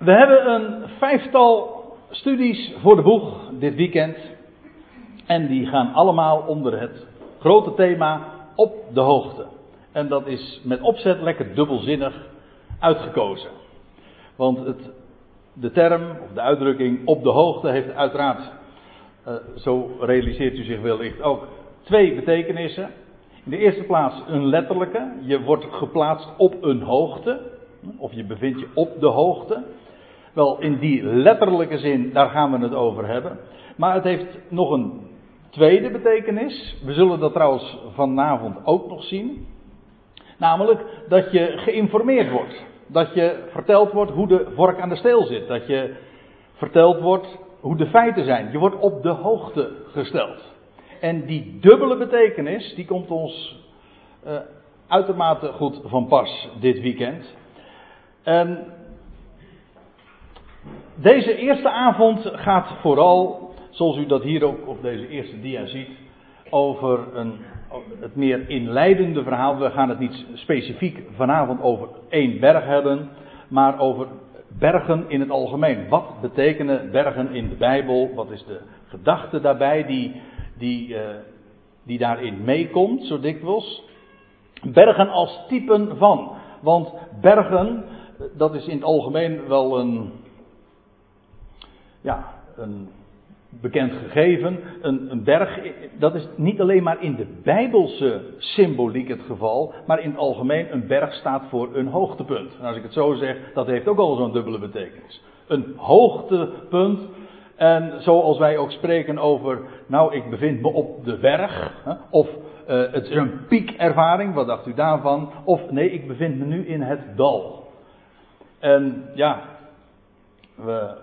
We hebben een vijftal studies voor de boeg dit weekend. En die gaan allemaal onder het grote thema op de hoogte. En dat is met opzet lekker dubbelzinnig uitgekozen. Want het, de term of de uitdrukking op de hoogte heeft uiteraard, uh, zo realiseert u zich wellicht ook, twee betekenissen. In de eerste plaats een letterlijke. Je wordt geplaatst op een hoogte. Of je bevindt je op de hoogte. Wel, in die letterlijke zin, daar gaan we het over hebben. Maar het heeft nog een tweede betekenis. We zullen dat trouwens vanavond ook nog zien. Namelijk dat je geïnformeerd wordt. Dat je verteld wordt hoe de vork aan de steel zit. Dat je verteld wordt hoe de feiten zijn. Je wordt op de hoogte gesteld. En die dubbele betekenis, die komt ons uh, uitermate goed van pas dit weekend. En deze eerste avond gaat vooral, zoals u dat hier ook op deze eerste dia ziet, over een, het meer inleidende verhaal. We gaan het niet specifiek vanavond over één berg hebben, maar over bergen in het algemeen. Wat betekenen bergen in de Bijbel? Wat is de gedachte daarbij die, die, uh, die daarin meekomt, zo dikwijls? Bergen als typen van. Want bergen, dat is in het algemeen wel een, ja, een bekend gegeven. Een, een, berg, dat is niet alleen maar in de bijbelse symboliek het geval, maar in het algemeen een berg staat voor een hoogtepunt. En als ik het zo zeg, dat heeft ook al zo'n dubbele betekenis. Een hoogtepunt. En zoals wij ook spreken over, nou ik bevind me op de berg, of uh, het is een piekervaring, wat dacht u daarvan? Of nee, ik bevind me nu in het dal. En ja, we,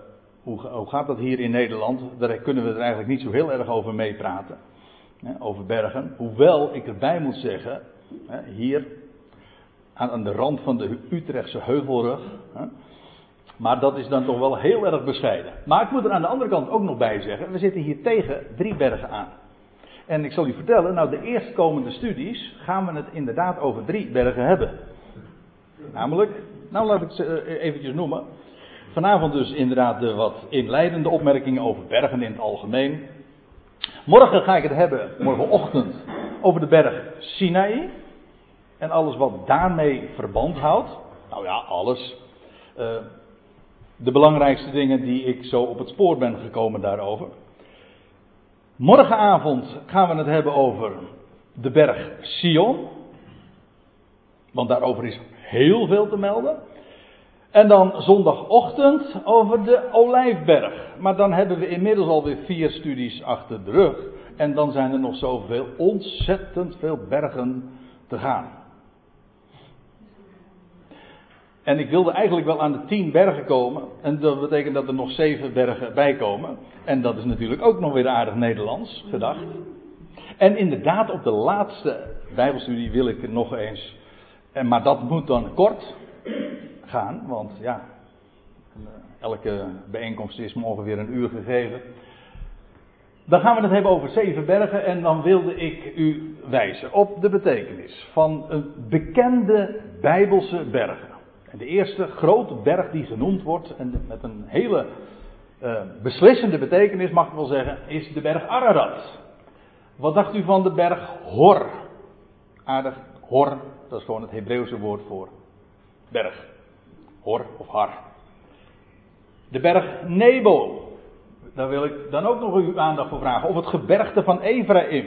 hoe, gaat dat hier in Nederland? Daar kunnen we er eigenlijk niet zo heel erg over meepraten. Over bergen. Hoewel ik erbij moet zeggen, hier aan de rand van de Utrechtse heuvelrug. Maar dat is dan toch wel heel erg bescheiden. Maar ik moet er aan de andere kant ook nog bij zeggen, we zitten hier tegen drie bergen aan. En ik zal u vertellen, nou de eerstkomende studies gaan we het inderdaad over drie bergen hebben. Namelijk, nou laat ik ze eventjes noemen. Vanavond dus inderdaad de wat inleidende opmerkingen over bergen in het algemeen. Morgen ga ik het hebben, morgenochtend, over de berg Sinaï. En alles wat daarmee verband houdt. Nou ja, alles. Uh, de belangrijkste dingen die ik zo op het spoor ben gekomen daarover. Morgenavond gaan we het hebben over de berg Sion. Want daarover is heel veel te melden. En dan zondagochtend over de Olijfberg. Maar dan hebben we inmiddels alweer vier studies achter de rug. En dan zijn er nog zoveel, ontzettend veel bergen te gaan. En ik wilde eigenlijk wel aan de tien bergen komen. En dat betekent dat er nog zeven bergen bij komen. En dat is natuurlijk ook nog weer aardig Nederlands gedacht. En inderdaad, op de laatste Bijbelstudie wil ik nog eens. En, maar dat moet dan kort gaan, want ja, elke bijeenkomst is me ongeveer een uur gegeven. Dan gaan we het hebben over zeven bergen en dan wilde ik u wijzen op de betekenis van een bekende Bijbelse bergen. En de eerste grote berg die genoemd wordt, en met een hele uh, beslissende betekenis mag ik wel zeggen, is de berg Ararat. Wat dacht u van de berg Hor? Aardig, Hor, dat is gewoon het Hebreeuwse woord voor berg. Of Har. De berg Nebo. Daar wil ik dan ook nog uw aandacht voor vragen. Of het gebergte van Ephraim.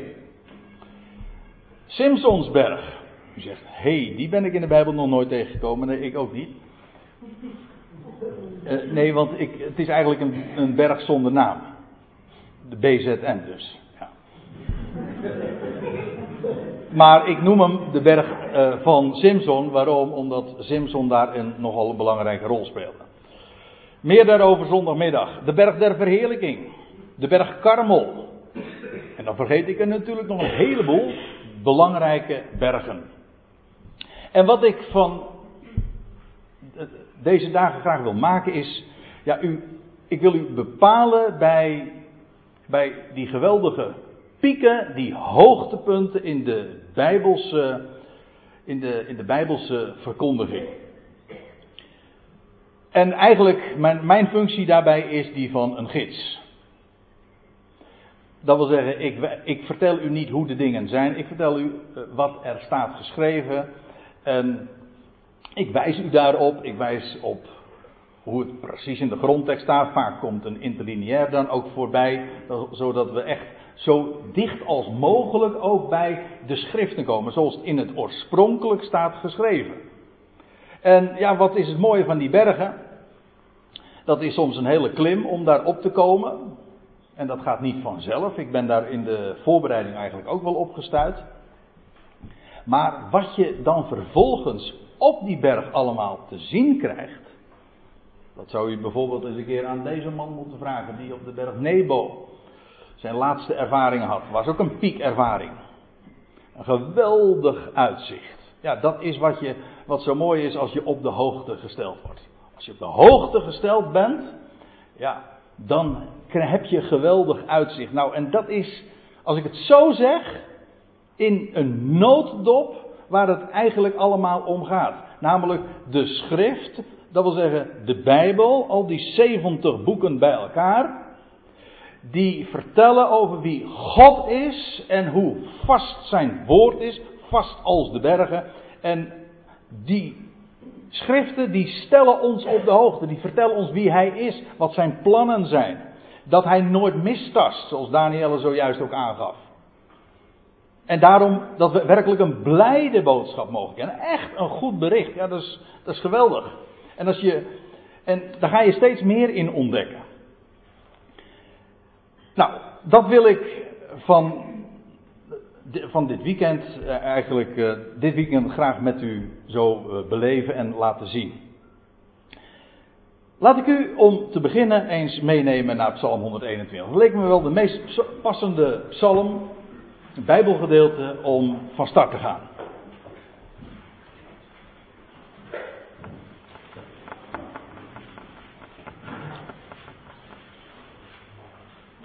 Simpsonsberg. U zegt, hé, hey, die ben ik in de Bijbel nog nooit tegengekomen. Nee, ik ook niet. Uh, nee, want ik, het is eigenlijk een, een berg zonder naam. De BZN dus. Maar ik noem hem de berg uh, van Simson. Waarom? Omdat Simson daar een nogal belangrijke rol speelde. Meer daarover zondagmiddag. De berg der verheerlijking. De berg Karmel. En dan vergeet ik er natuurlijk nog een heleboel belangrijke bergen. En wat ik van deze dagen graag wil maken is, ja, u, ik wil u bepalen bij, bij die geweldige pieken, die hoogtepunten in de Bijbelse, in de, in de Bijbelse verkondiging. En eigenlijk, mijn, mijn functie daarbij is die van een gids. Dat wil zeggen, ik, ik, vertel u niet hoe de dingen zijn, ik vertel u eh, wat er staat geschreven. En ik wijs u daarop, ik wijs op hoe het precies in de grondtekst staat. Vaak komt een interlineair dan ook voorbij, zodat we echt zo dicht als mogelijk ook bij de schriften komen, zoals het in het oorspronkelijk staat geschreven. En ja, wat is het mooie van die bergen? Dat is soms een hele klim om daar op te komen. En dat gaat niet vanzelf. Ik ben daar in de voorbereiding eigenlijk ook wel opgestuurd. Maar wat je dan vervolgens op die berg allemaal te zien krijgt. Dat zou je bijvoorbeeld eens een keer aan deze man moeten vragen, die op de berg Nebo zijn laatste ervaring had. Was ook een piekervaring. Een geweldig uitzicht. Ja, dat is wat, je, wat zo mooi is als je op de hoogte gesteld wordt. Als je op de hoogte gesteld bent, ja, dan heb je geweldig uitzicht. Nou, en dat is, als ik het zo zeg, in een nooddop waar het eigenlijk allemaal om gaat. Namelijk de schrift, dat wil zeggen de Bijbel, al die 70 boeken bij elkaar, die vertellen over wie God is en hoe vast zijn woord is, vast als de bergen. En die schriften die stellen ons op de hoogte, die vertellen ons wie hij is, wat zijn plannen zijn. Dat hij nooit mistast, zoals Danielle zojuist ook aangaf. En daarom dat we werkelijk een blijde boodschap mogen kennen. Echt een goed bericht. Ja, dat is, dat is geweldig. En, als je, en daar ga je steeds meer in ontdekken. Nou, dat wil ik van, van dit weekend eh, eigenlijk uh, dit weekend graag met u zo uh, beleven en laten zien. Laat ik u om te beginnen eens meenemen naar Psalm 121. Dat leek me wel de meest passende psalm, Bijbelgedeelte, om van start te gaan.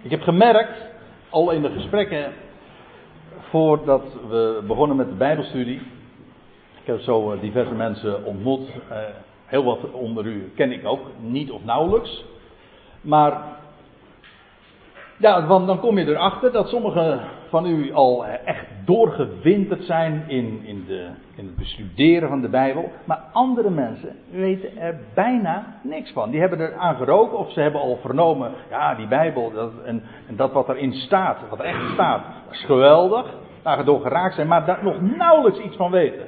Ik heb gemerkt, al in de gesprekken voordat we begonnen met de Bijbelstudie. Ik heb zo eh, diverse mensen ontmoet. Eh, heel wat onder u ken ik ook, niet of nauwelijks. Maar ja, want dan kom je erachter dat sommigen van u al echt doorgewinterd zijn in, in, de, in het bestuderen van de Bijbel. Maar andere mensen weten er bijna niks van. Die hebben er aan geroken of ze hebben al vernomen. Ja, die Bijbel dat, en, en dat wat erin staat, wat er echt staat, is geweldig. Daar door geraakt zijn, maar daar nog nauwelijks iets van weten.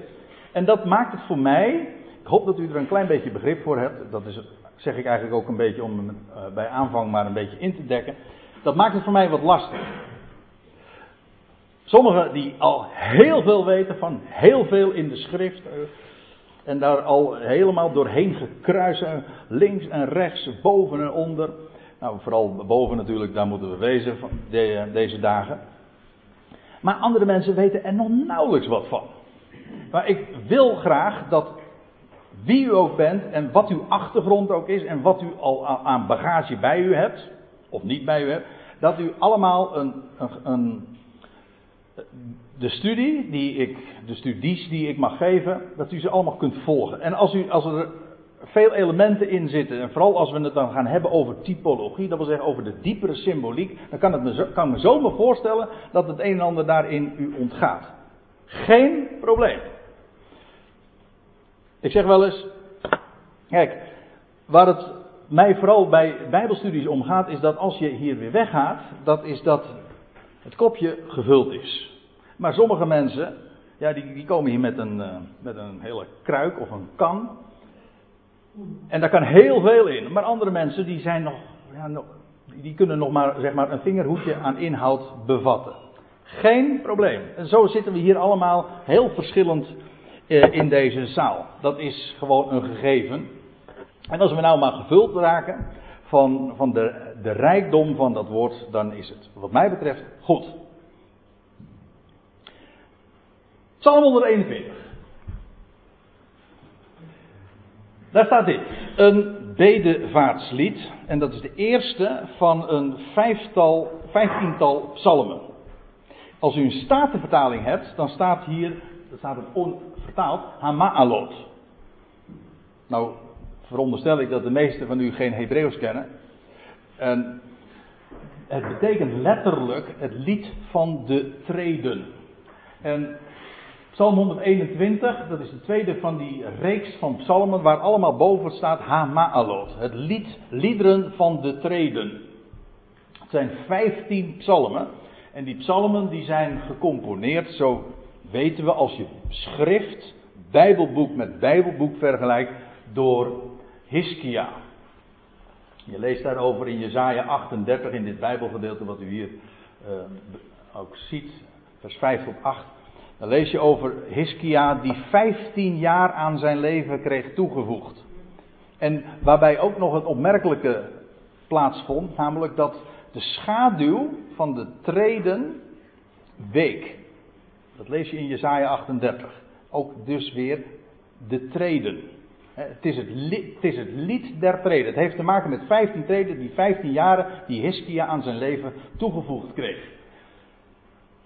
En dat maakt het voor mij. Ik hoop dat u er een klein beetje begrip voor hebt. Dat is, zeg ik eigenlijk ook een beetje om uh, bij aanvang maar een beetje in te dekken. Dat maakt het voor mij wat lastig. Sommigen die al heel veel weten van heel veel in de schrift. Eh, en daar al helemaal doorheen gekruist. Links en rechts, boven en onder. Nou, vooral boven natuurlijk, daar moeten we wezen van deze dagen. Maar andere mensen weten er nog nauwelijks wat van. Maar ik wil graag dat wie u ook bent en wat uw achtergrond ook is en wat u al aan bagage bij u hebt, of niet bij u hebt, dat u allemaal een, een de studie die ik, de studies die ik mag geven, dat u ze allemaal kunt volgen. En als, u, als er veel elementen in zitten, en vooral als we het dan gaan hebben over typologie, dat wil zeggen over de diepere symboliek, dan kan, het me zo, me zomaar voorstellen dat het een en ander daarin u ontgaat. Geen probleem. Ik zeg wel eens, kijk, waar het mij vooral bij Bijbelstudies om gaat, is dat als je hier weer weggaat, dat is dat het kopje gevuld is. Maar sommige mensen, ja, die, die komen hier met een, uh, met een hele kruik of een kan. En daar kan heel veel in. Maar andere mensen, die zijn nog, ja, nog die kunnen nog maar, zeg maar een vingerhoedje aan inhoud bevatten. Geen probleem. En zo zitten we hier allemaal heel verschillend uh, in deze zaal. Dat is gewoon een gegeven. En als we nou maar gevuld raken van, van de, de rijkdom van dat woord, dan is het wat mij betreft goed. Psalm 141. Daar staat dit. Een bedevaartslied. En dat is de eerste van een vijftal, vijftiental psalmen. Als u een statenvertaling hebt, dan staat hier, dat staat het onvertaald, Hamaalot. Nou, veronderstel ik dat de meesten van u geen Hebreeuws kennen. En het betekent letterlijk het lied van de treden. En Psalm 121, dat is de tweede van die reeks van psalmen waar allemaal boven staat Hamaalot. Het lied, liederen van de treden. Het zijn 15 psalmen. En die psalmen die zijn gecomponeerd, zo weten we als je schrift, bijbelboek met bijbelboek vergelijkt, door Hiskia. Je leest daarover in Jezaja 38 in dit bijbelgedeelte wat u hier uh, ook ziet, vers 5 tot 8. Dan lees je over Hiskia die 15 jaar aan zijn leven kreeg toegevoegd. En waarbij ook nog het opmerkelijke plaatsvond, namelijk dat de schaduw van de treden week. Dat lees je in Jesaja 38. Ook dus weer de treden. Het is het, lied, het is het lied der treden. Het heeft te maken met 15 treden, die 15 jaren die Hiskia aan zijn leven toegevoegd kreeg.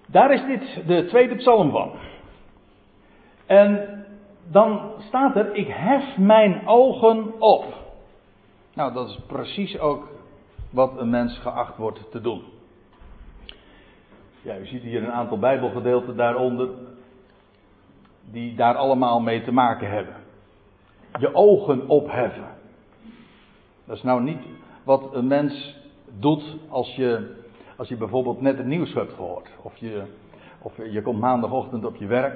Daar is dit de tweede psalm van. En dan staat er, ik hef mijn ogen op. Nou, dat is precies ook wat een mens geacht wordt te doen. Ja, u ziet hier een aantal Bijbelgedeelten daaronder, die daar allemaal mee te maken hebben. Je ogen opheffen. Dat is nou niet wat een mens doet als je als je bijvoorbeeld net het nieuws hebt gehoord. Of je, of je komt maandagochtend op je werk.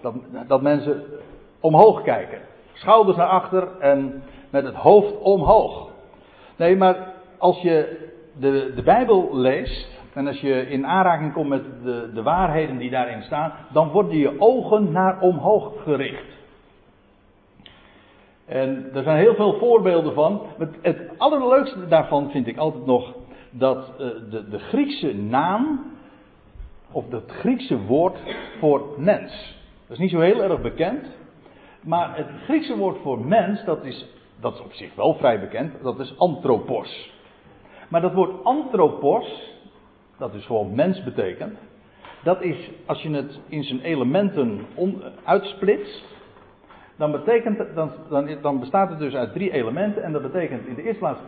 Dat, dat mensen omhoog kijken. Schouders naar achter en met het hoofd omhoog. Nee, maar als je de, de Bijbel leest. En als je in aanraking komt met de, de waarheden die daarin staan. Dan worden je ogen naar omhoog gericht. En er zijn heel veel voorbeelden van. Het allerleukste daarvan vind ik altijd nog dat uh, de, de Griekse naam, of het Griekse woord voor mens, dat is niet zo heel erg bekend, maar het Griekse woord voor mens, dat is, dat is op zich wel vrij bekend, dat is anthropos. Maar dat woord anthropos, dat dus gewoon mens betekent, dat is, als je het in zijn elementen on, uitsplitst, dan, betekent, dan, dan, dan bestaat het dus uit drie elementen. En dat betekent in de eerste plaats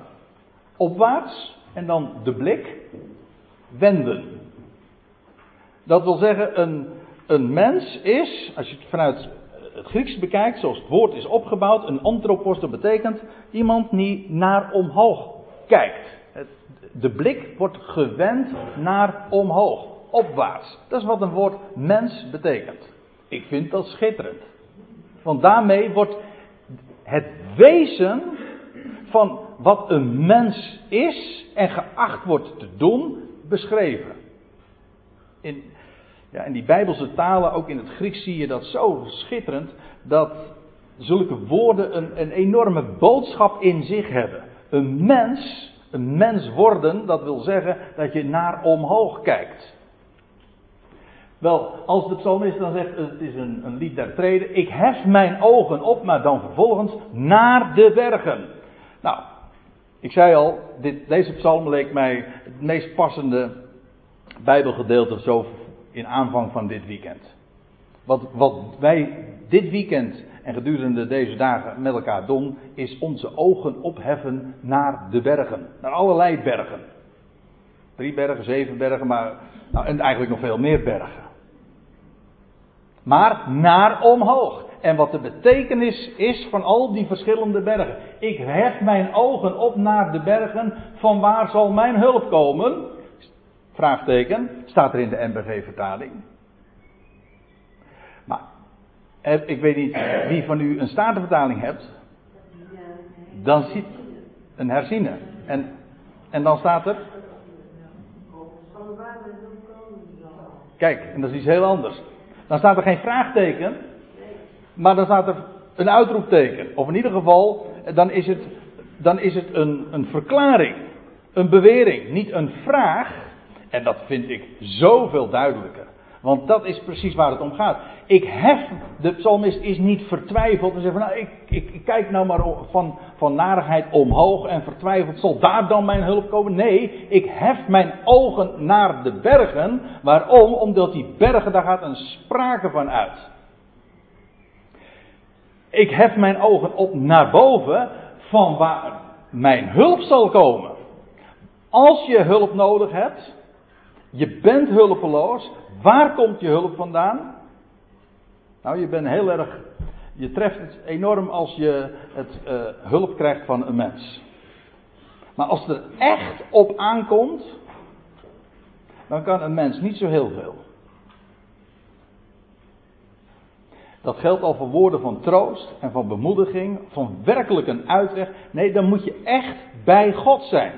opwaarts, en dan de blik wenden. Dat wil zeggen, een, een mens is, als je het vanuit het Grieks bekijkt, zoals het woord is opgebouwd, een anthropos, dat betekent iemand die naar omhoog kijkt. De blik wordt gewend naar omhoog, opwaarts. Dat is wat een woord mens betekent. Ik vind dat schitterend. Want daarmee wordt het wezen van wat een mens is en geacht wordt te doen, beschreven. In, ja, in die Bijbelse talen, ook in het Grieks, zie je dat zo schitterend, dat zulke woorden een, een enorme boodschap in zich hebben. Een mens, een mens worden, dat wil zeggen dat je naar omhoog kijkt. Wel, als de psalmist dan zegt, het is een, een lied der treden, ik hef mijn ogen op, maar dan vervolgens naar de bergen. Nou, ik zei al, dit, deze psalm leek mij het meest passende Bijbelgedeelte zo in aanvang van dit weekend. Wat, wat wij dit weekend en gedurende deze dagen met elkaar doen, is onze ogen opheffen naar de bergen. Naar allerlei bergen. Drie bergen, zeven bergen, maar, nou, en eigenlijk nog veel meer bergen. Maar naar omhoog. En wat de betekenis is van al die verschillende bergen. Ik hef mijn ogen op naar de bergen. Van waar zal mijn hulp komen? Vraagteken. Staat er in de MBG-vertaling. Maar ik weet niet wie van u een statenvertaling hebt. Dan ziet een herziener. En, en dan staat er. Kijk, en dat is iets heel anders. Dan staat er geen vraagteken. Maar dan staat er een uitroepteken. Of in ieder geval, dan is het, dan is het een, een verklaring. Een bewering. Niet een vraag. En dat vind ik zoveel duidelijker. Want dat is precies waar het om gaat. Ik hef, de psalmist is niet vertwijfeld en zegt van nou, ik, ik, kijk nou maar van, van narigheid omhoog en vertwijfeld, zal daar dan mijn hulp komen? Nee, ik hef mijn ogen naar de bergen. Waarom? Omdat die bergen, daar gaat een sprake van uit. Ik hef mijn ogen op naar boven van waar mijn hulp zal komen. Als je hulp nodig hebt, je bent hulpeloos, waar komt je hulp vandaan? Nou, je bent heel erg, je treft het enorm als je het uh, hulp krijgt van een mens. Maar als het er echt op aankomt, dan kan een mens niet zo heel veel. Dat geldt al voor woorden van troost en van bemoediging, van werkelijk een uitweg. Nee, dan moet je echt bij God zijn.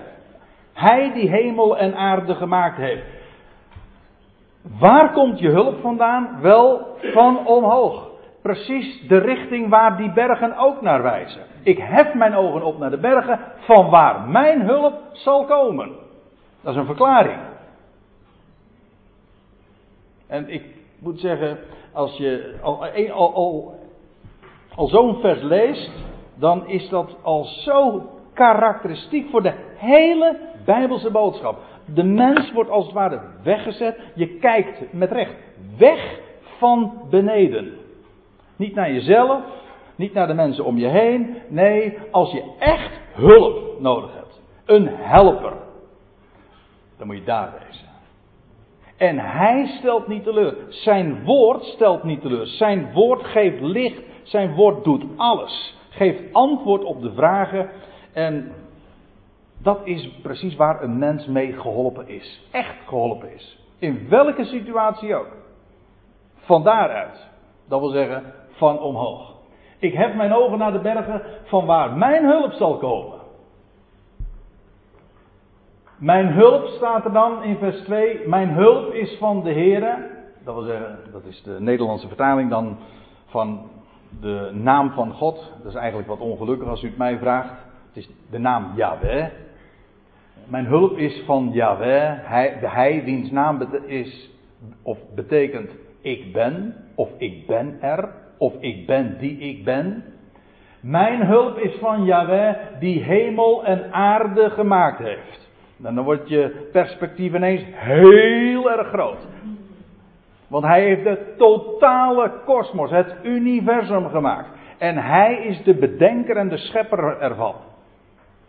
Hij die hemel en aarde gemaakt heeft. Waar komt je hulp vandaan? Wel van omhoog. Precies de richting waar die bergen ook naar wijzen. Ik hef mijn ogen op naar de bergen, van waar mijn hulp zal komen. Dat is een verklaring. En ik moet zeggen, als je al, al, al, al zo'n vers leest, dan is dat al zo karakteristiek voor de hele Bijbelse boodschap. De mens wordt als het ware weggezet. Je kijkt met recht weg van beneden. Niet naar jezelf, niet naar de mensen om je heen. Nee, als je echt hulp nodig hebt. Een helper. Dan moet je daar wezen. En hij stelt niet teleur. Zijn woord stelt niet teleur. Zijn woord geeft licht. Zijn woord doet alles. Geeft antwoord op de vragen. En dat is precies waar een mens mee geholpen is. Echt geholpen is. In welke situatie ook. Van daaruit. Dat wil zeggen, van omhoog. Ik heb mijn ogen naar de bergen van waar mijn hulp zal komen. Mijn hulp staat er dan in vers 2. Mijn hulp is van de Heere. Dat wil zeggen, dat is de Nederlandse vertaling dan van de naam van God. Dat is eigenlijk wat ongelukkig als u het mij vraagt. Het is de naam Yahweh. Mijn hulp is van Yahweh. Hij, hij wiens naam is, of betekent ik ben, of ik ben er, of ik ben die ik ben. Mijn hulp is van Yahweh die hemel en aarde gemaakt heeft. En dan wordt je perspectief ineens heel erg groot. Want hij heeft de totale kosmos, het universum gemaakt. En hij is de bedenker en de schepper ervan.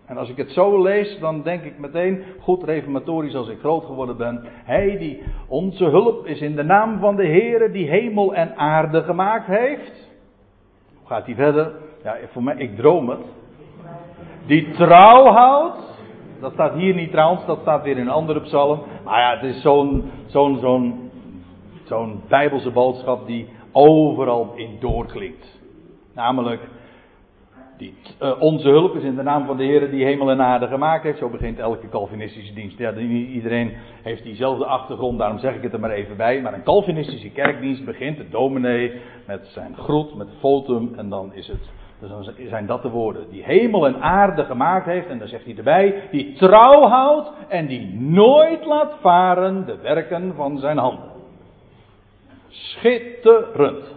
En als ik het zo lees, dan denk ik meteen, goed reformatorisch als ik groot geworden ben. Hij die onze hulp is in de naam van de Heere die hemel en aarde gemaakt heeft. Hoe gaat hij verder? Ja, voor mij, ik droom het. Die trouw houdt dat staat hier niet trouwens, dat staat weer in een andere psalm. Maar ja, het is zo'n zo'n zo'n zo'n bijbelse boodschap die overal in doorklinkt. Namelijk, die, uh, onze hulp is in de naam van de Heer die hemel en aarde gemaakt heeft. Zo begint elke Calvinistische dienst. Ja, iedereen heeft diezelfde achtergrond, daarom zeg ik het er maar even bij. Maar een Calvinistische kerkdienst begint, de dominee, met zijn groet, met fotum. En dan is het dus zijn dat de woorden. Die hemel en aarde gemaakt heeft. En dan zegt hij erbij. Die trouw houdt. En die nooit laat varen de werken van zijn handen. Schitterend.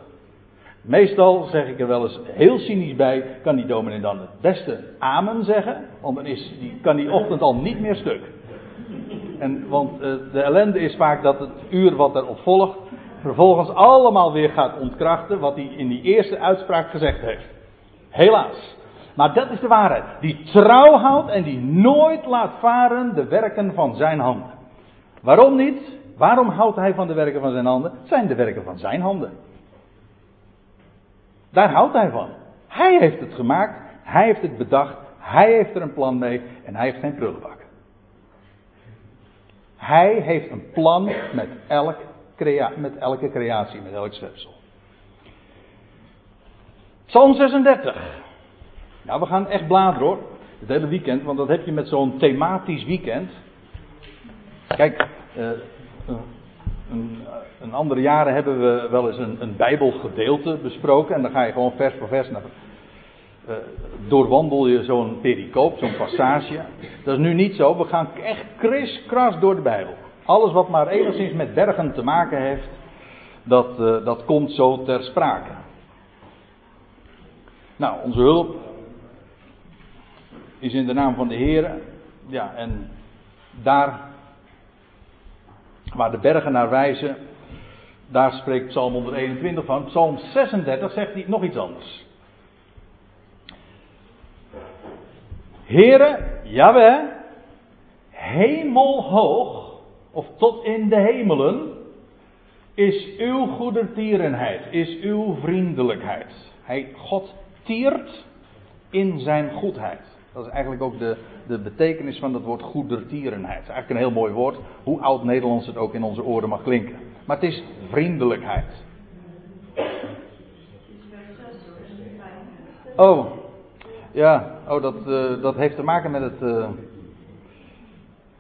Meestal zeg ik er wel eens heel cynisch bij. Kan die dominee dan het beste amen zeggen. Want dan is die, kan die ochtend al niet meer stuk. En, want uh, de ellende is vaak dat het uur wat erop volgt. Vervolgens allemaal weer gaat ontkrachten. Wat hij in die eerste uitspraak gezegd heeft. Helaas. Maar dat is de waarheid. Die trouw houdt en die nooit laat varen de werken van zijn handen. Waarom niet? Waarom houdt hij van de werken van zijn handen? Het zijn de werken van zijn handen. Daar houdt hij van. Hij heeft het gemaakt, hij heeft het bedacht, hij heeft er een plan mee en hij heeft geen prullenbak. Hij heeft een plan met, elk crea met elke creatie, met elk schepsel. Psalm 36. Nou, we gaan echt bladeren hoor. Het hele weekend, want dat heb je met zo'n thematisch weekend. Kijk, uh, een, andere jaren hebben we wel eens een, een Bijbelgedeelte besproken. En dan ga je gewoon vers voor vers naar. Uh, doorwandel je zo'n pericoop, zo'n passage. Dat is nu niet zo. We gaan echt kriskras door de Bijbel. Alles wat maar enigszins met bergen te maken heeft, dat, uh, dat komt zo ter sprake. Nou, onze hulp is in de naam van de Heer. Ja, en daar waar de bergen naar wijzen, daar spreekt Psalm 121 van. Psalm 36 zegt hij nog iets anders. Heere, Jawel, hemelhoog, of tot in de hemelen, is uw goedertierenheid, is uw vriendelijkheid. Hij, God tiert in zijn goedheid. Dat is eigenlijk ook de, de betekenis van het woord goedertierenheid. Het is eigenlijk een heel mooi woord, hoe oud-Nederlands het ook in onze oren mag klinken. Maar het is vriendelijkheid. Oh, ja, oh, dat, uh, dat heeft te maken met het. Uh,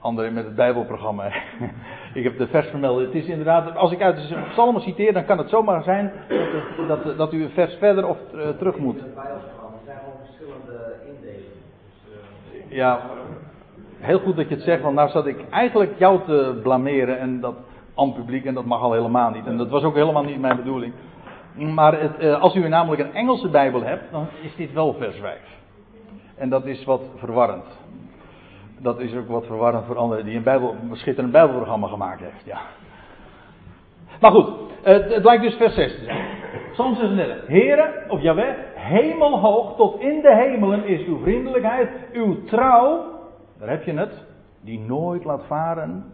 andere met het Bijbelprogramma. ik heb de vers vermeld. Het is inderdaad, als ik uit de psalmen citeer, dan kan het zomaar zijn dat, dat, dat u een vers verder of uh, terug moet. Het Bijbelprogramma zijn gewoon verschillende indelingen. Ja, heel goed dat je het zegt, want nou zat ik eigenlijk jou te blameren en dat aan publiek en dat mag al helemaal niet. En dat was ook helemaal niet mijn bedoeling. Maar het, uh, als u namelijk een Engelse Bijbel hebt, dan is dit wel vers 5. En dat is wat verwarrend. Dat is ook wat verwarrend voor anderen die een, Bijbel, een schitterend Bijbelprogramma gemaakt heeft. Ja. Maar goed, het, het lijkt dus vers 6 te zijn. Psalm 36. Heren, of Jawel, hemelhoog tot in de hemelen is uw vriendelijkheid, uw trouw, daar heb je het, die nooit laat varen,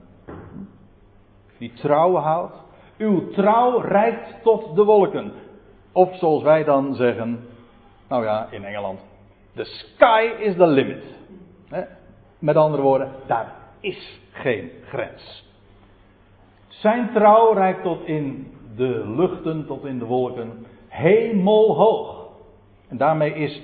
die trouw houdt. Uw trouw reikt tot de wolken. Of zoals wij dan zeggen, nou ja, in Engeland, the sky is the limit. Met andere woorden, daar is geen grens. Zijn trouw reikt tot in de luchten, tot in de wolken, hemelhoog. En daarmee is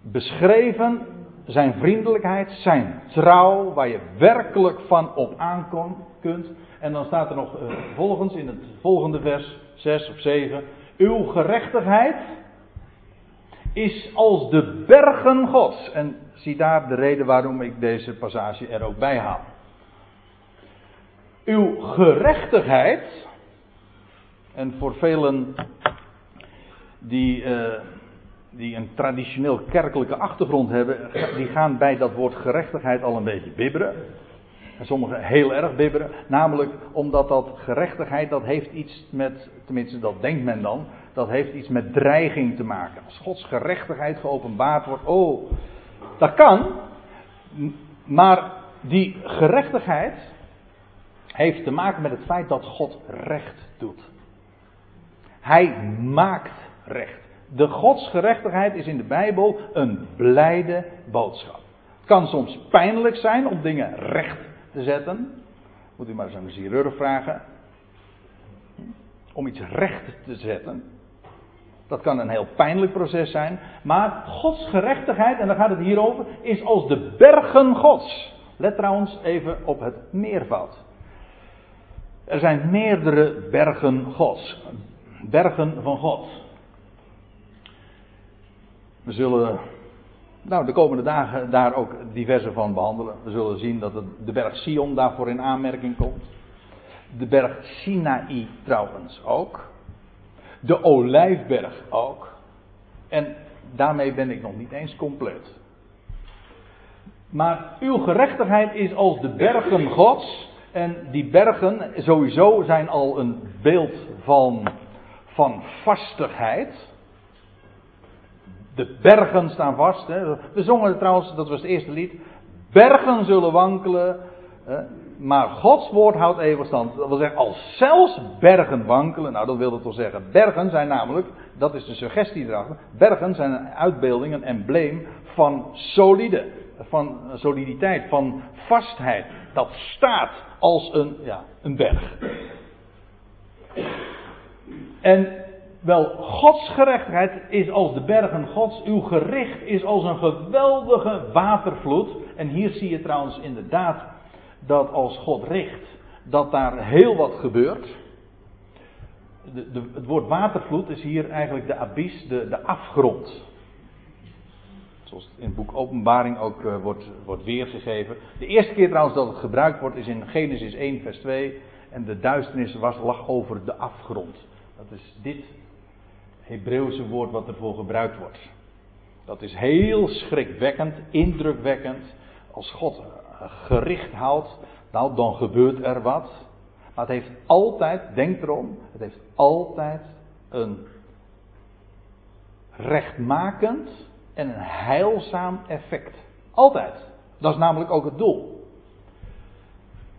beschreven zijn vriendelijkheid, zijn trouw, waar je werkelijk van op aankomt kunt. En dan staat er nog uh, volgens in het volgende vers 6 of 7. Uw gerechtigheid is als de bergen Gods. En zie daar de reden waarom ik deze passage er ook bij haal. Uw gerechtigheid, en voor velen die, uh, die een traditioneel kerkelijke achtergrond hebben, die gaan bij dat woord gerechtigheid al een beetje bibberen. En sommigen heel erg bibberen. Namelijk omdat dat gerechtigheid, dat heeft iets met, tenminste dat denkt men dan, dat heeft iets met dreiging te maken. Als Gods gerechtigheid geopenbaard wordt, oh, dat kan. Maar die gerechtigheid heeft te maken met het feit dat God recht doet. Hij maakt recht. De godsgerechtigheid is in de Bijbel een blijde boodschap. Het kan soms pijnlijk zijn om dingen recht te zetten. Moet u maar eens aan de chirurg vragen. Om iets recht te zetten. Dat kan een heel pijnlijk proces zijn. Maar Gods gerechtigheid, en daar gaat het hier over, is als de bergen Gods. Let trouwens even op het meervoud. Er zijn meerdere bergen Gods. Bergen van God. We zullen nou, de komende dagen daar ook diverse van behandelen. We zullen zien dat de berg Sion daarvoor in aanmerking komt. De berg Sinaï trouwens ook. De Olijfberg ook. En daarmee ben ik nog niet eens compleet. Maar uw gerechtigheid is als de bergen Gods. En die bergen sowieso zijn al een beeld van, van vastigheid. De bergen staan vast. Hè. We zongen trouwens, dat was het eerste lied. Bergen zullen wankelen. Hè. Maar Gods woord houdt eeuwig stand. Dat wil zeggen, als zelfs bergen wankelen. Nou, dat wil toch zeggen. Bergen zijn namelijk, dat is de suggestie erachter. Bergen zijn een uitbeelding, een embleem van solide. Van soliditeit, van vastheid. Dat staat als een, ja, een berg. En wel, Gods gerechtigheid is als de bergen Gods. Uw gericht is als een geweldige watervloed. En hier zie je trouwens inderdaad dat als God richt, dat daar heel wat gebeurt. De, het woord watervloed is hier eigenlijk de abyss, de, de afgrond. Zoals het in het boek Openbaring ook uh, wordt, wordt weergegeven. De eerste keer trouwens dat het gebruikt wordt is in Genesis 1, vers 2. En de duisternis was, lag over de afgrond. Dat is dit Hebreeuwse woord wat ervoor gebruikt wordt. Dat is heel schrikwekkend, indrukwekkend. Als God eh, gericht houdt, nou dan gebeurt er wat. Maar het heeft altijd, denk erom, het heeft altijd een rechtmakend en een heilzaam effect. Altijd. Dat is namelijk ook het doel.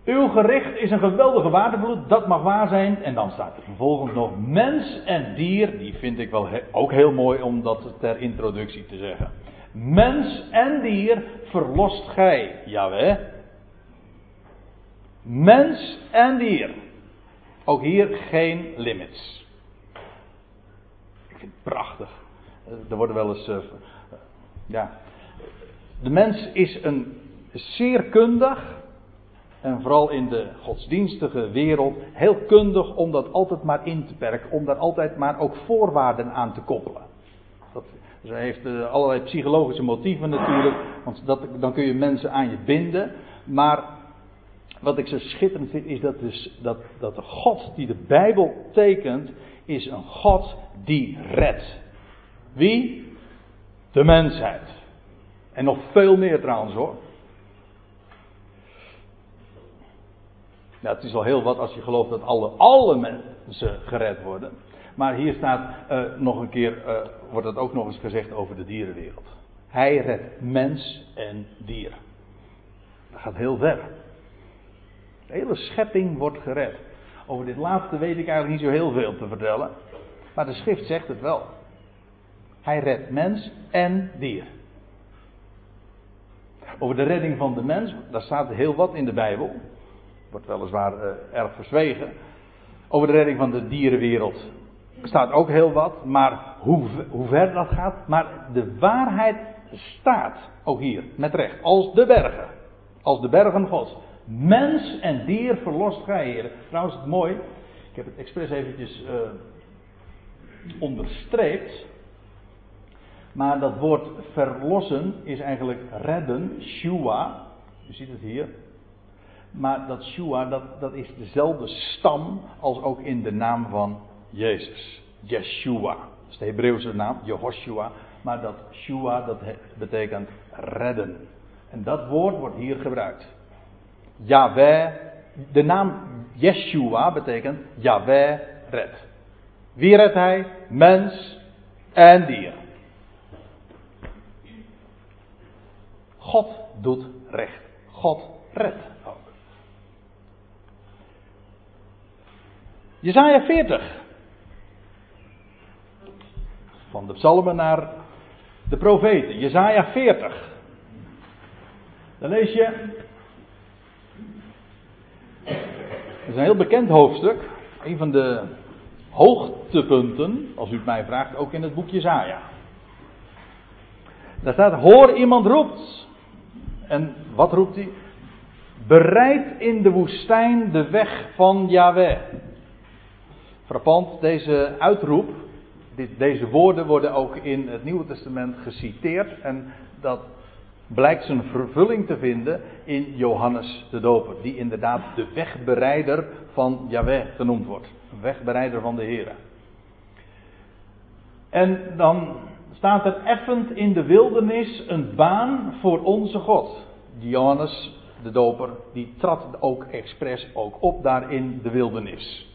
Uw gericht is een geweldige watervloed, dat mag waar zijn. En dan staat er vervolgens nog mens en dier. Die vind ik wel ook heel mooi om dat ter introductie te zeggen. Mens en dier verlost gij, Jaweh. Mens en dier. Ook hier geen limits. Ik vind het prachtig. Er worden wel eens. Ja. De mens is een zeer kundig. En vooral in de godsdienstige wereld heel kundig om dat altijd maar in te perken. Om daar altijd maar ook voorwaarden aan te koppelen. Dat, ze heeft uh, allerlei psychologische motieven natuurlijk. Want dat, dan kun je mensen aan je binden. Maar wat ik zo schitterend vind is dat, dus, dat, dat de God die de Bijbel tekent, is een God die redt. Wie? De mensheid. En nog veel meer trouwens hoor. Ja, het is al heel wat als je gelooft dat alle, alle mensen gered worden. Maar hier staat uh, nog een keer, uh, wordt het ook nog eens gezegd over de dierenwereld. Hij redt mens en dier. Dat gaat heel ver. De hele schepping wordt gered. Over dit laatste weet ik eigenlijk niet zo heel veel te vertellen. Maar de schrift zegt het wel. Hij redt mens en dier. Over de redding van de mens, daar staat heel wat in de Bijbel. Wordt weliswaar uh, erg verzwegen. Over de redding van de dierenwereld staat ook heel wat. Maar hoe, hoe ver dat gaat. Maar de waarheid staat ook hier, met recht. Als de bergen. Als de bergen Gods. Mens en dier verlost gij, heren. Trouwens, het mooi. Ik heb het expres eventjes uh, onderstreept. Maar dat woord verlossen is eigenlijk redden, shua. U ziet het hier. Maar dat shua, dat, dat is dezelfde stam als ook in de naam van Jezus. Yeshua. Dat is de Hebreeuwse naam, Jehoshua. Maar dat shua, dat betekent redden. En dat woord wordt hier gebruikt. Yahweh, de naam Yeshua betekent Yahweh redt. Wie redt hij? Mens en dier. God doet recht. God redt ook. Jezaja 40. Van de psalmen naar de profeten. Jezaja 40. Dan lees je Het is een heel bekend hoofdstuk. Een van de hoogtepunten, als u het mij vraagt, ook in het boekje Zaja. Daar staat: Hoor, iemand roept. En wat roept hij? Bereid in de woestijn de weg van Yahweh. Frappant, deze uitroep, deze woorden worden ook in het Nieuwe Testament geciteerd. En dat blijkt zijn vervulling te vinden in Johannes de Doper, die inderdaad de wegbereider van Yahweh genoemd wordt. Wegbereider van de Heer. En dan staat er effend in de wildernis een baan voor onze God. Johannes de Doper, die trad ook expres ook op daar in de wildernis.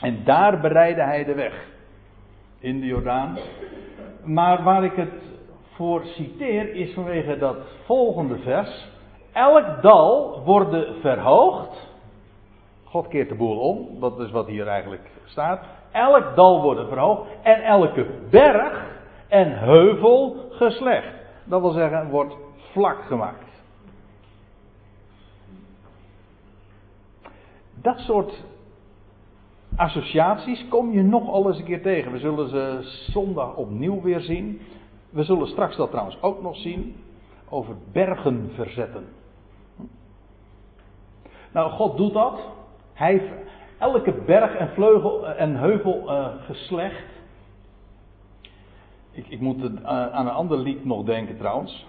En daar bereidde hij de weg. In de Jordaan. Maar waar ik het voor citeer is vanwege dat volgende vers. Elk dal wordt verhoogd. God keert de boel om, dat is wat hier eigenlijk staat. Elk dal wordt verhoogd en elke berg en heuvel geslecht. Dat wil zeggen, wordt vlak gemaakt. Dat soort associaties kom je nog al eens een keer tegen. We zullen ze zondag opnieuw weer zien. We zullen straks dat trouwens ook nog zien. Over bergen verzetten. Nou, God doet dat. Hij heeft elke berg en vleugel en heuvel uh, geslecht. Ik, ik moet uh, aan een ander lied nog denken trouwens.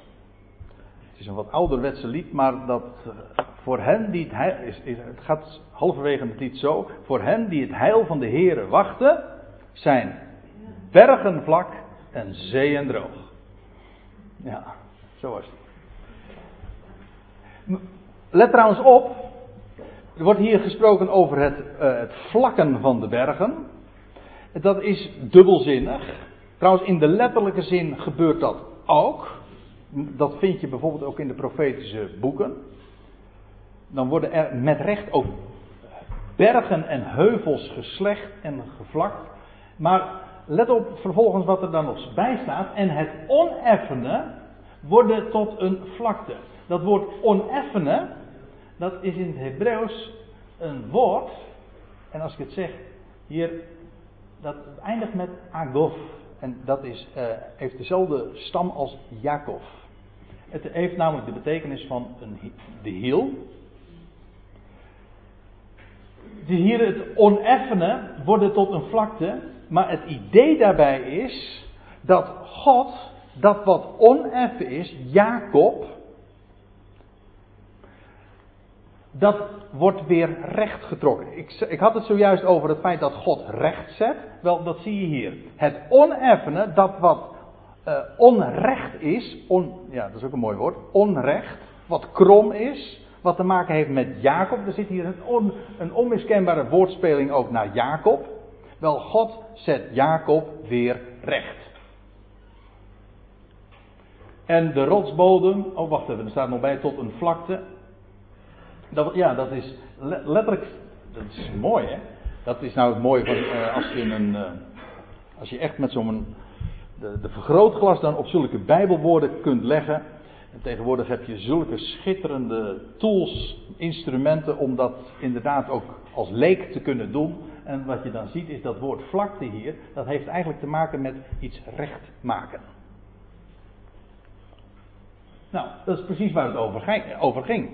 Het is een wat ouderwetse lied, maar dat uh, voor hen die het heil, is, is, het gaat halverwege het lied zo. Voor hen die het heil van de Here wachten, zijn bergen vlak en zeeën droog. Ja, zo was het. Let trouwens op, er wordt hier gesproken over het, uh, het vlakken van de bergen. Dat is dubbelzinnig. Trouwens, in de letterlijke zin gebeurt dat ook. dat vind je bijvoorbeeld ook in de profetische boeken. Dan worden er met recht ook bergen en heuvels geslecht en gevlakt. Maar let op vervolgens wat er dan nog bij staat. En het oneffene worden tot een vlakte. Dat woord oneffene, dat is in het Hebreeuws een woord. En als ik het zeg, hier, dat eindigt met agof. En dat is, uh, heeft dezelfde stam als Jacob. Het heeft namelijk de betekenis van een, de hiel. Dus hier het oneffene wordt tot een vlakte. Maar het idee daarbij is dat God dat wat oneffen is, Jacob, dat wordt weer recht getrokken. Ik, ik, had het zojuist over het feit dat God recht zet. Wel, dat zie je hier. Het oneffene, dat wat uh, onrecht is, on, ja, dat is ook een mooi woord, onrecht, wat krom is, wat te maken heeft met Jacob. Er zit hier een, een onmiskenbare woordspeling ook naar Jacob. Wel, God zet Jacob weer recht. En de rotsbodem, oh wacht even, er staat nog bij tot een vlakte. Ja, dat is letterlijk, dat is mooi hè. Dat is nou het mooie van uh, als je een, uh, als je echt met zo'n de, de vergrootglas dan op zulke bijbelwoorden kunt leggen. En tegenwoordig heb je zulke schitterende tools, instrumenten om dat inderdaad ook als leek te kunnen doen. En wat je dan ziet is dat woord vlakte hier, dat heeft eigenlijk te maken met iets recht maken. Nou, dat is precies waar het over ging.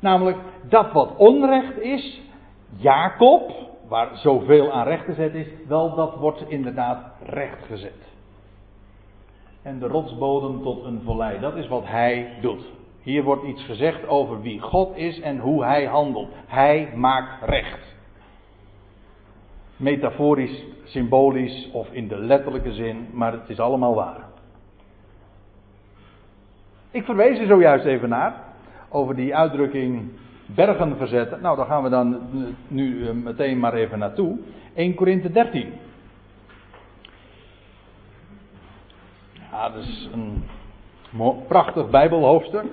Namelijk dat wat onrecht is, Jacob, waar zoveel aan recht gezet is, wel dat wordt inderdaad recht gezet. En de rotsbodem tot een vallei, dat is wat hij doet. Hier wordt iets gezegd over wie God is en hoe hij handelt. Hij maakt recht. Metaforisch, symbolisch of in de letterlijke zin, maar het is allemaal waar. Ik verwees er zojuist even naar, over die uitdrukking bergen verzetten. Nou, daar gaan we dan nu eh, meteen maar even naartoe. 1 Korinthe 13. Ja, dat is een prachtig Bijbelhoofdstuk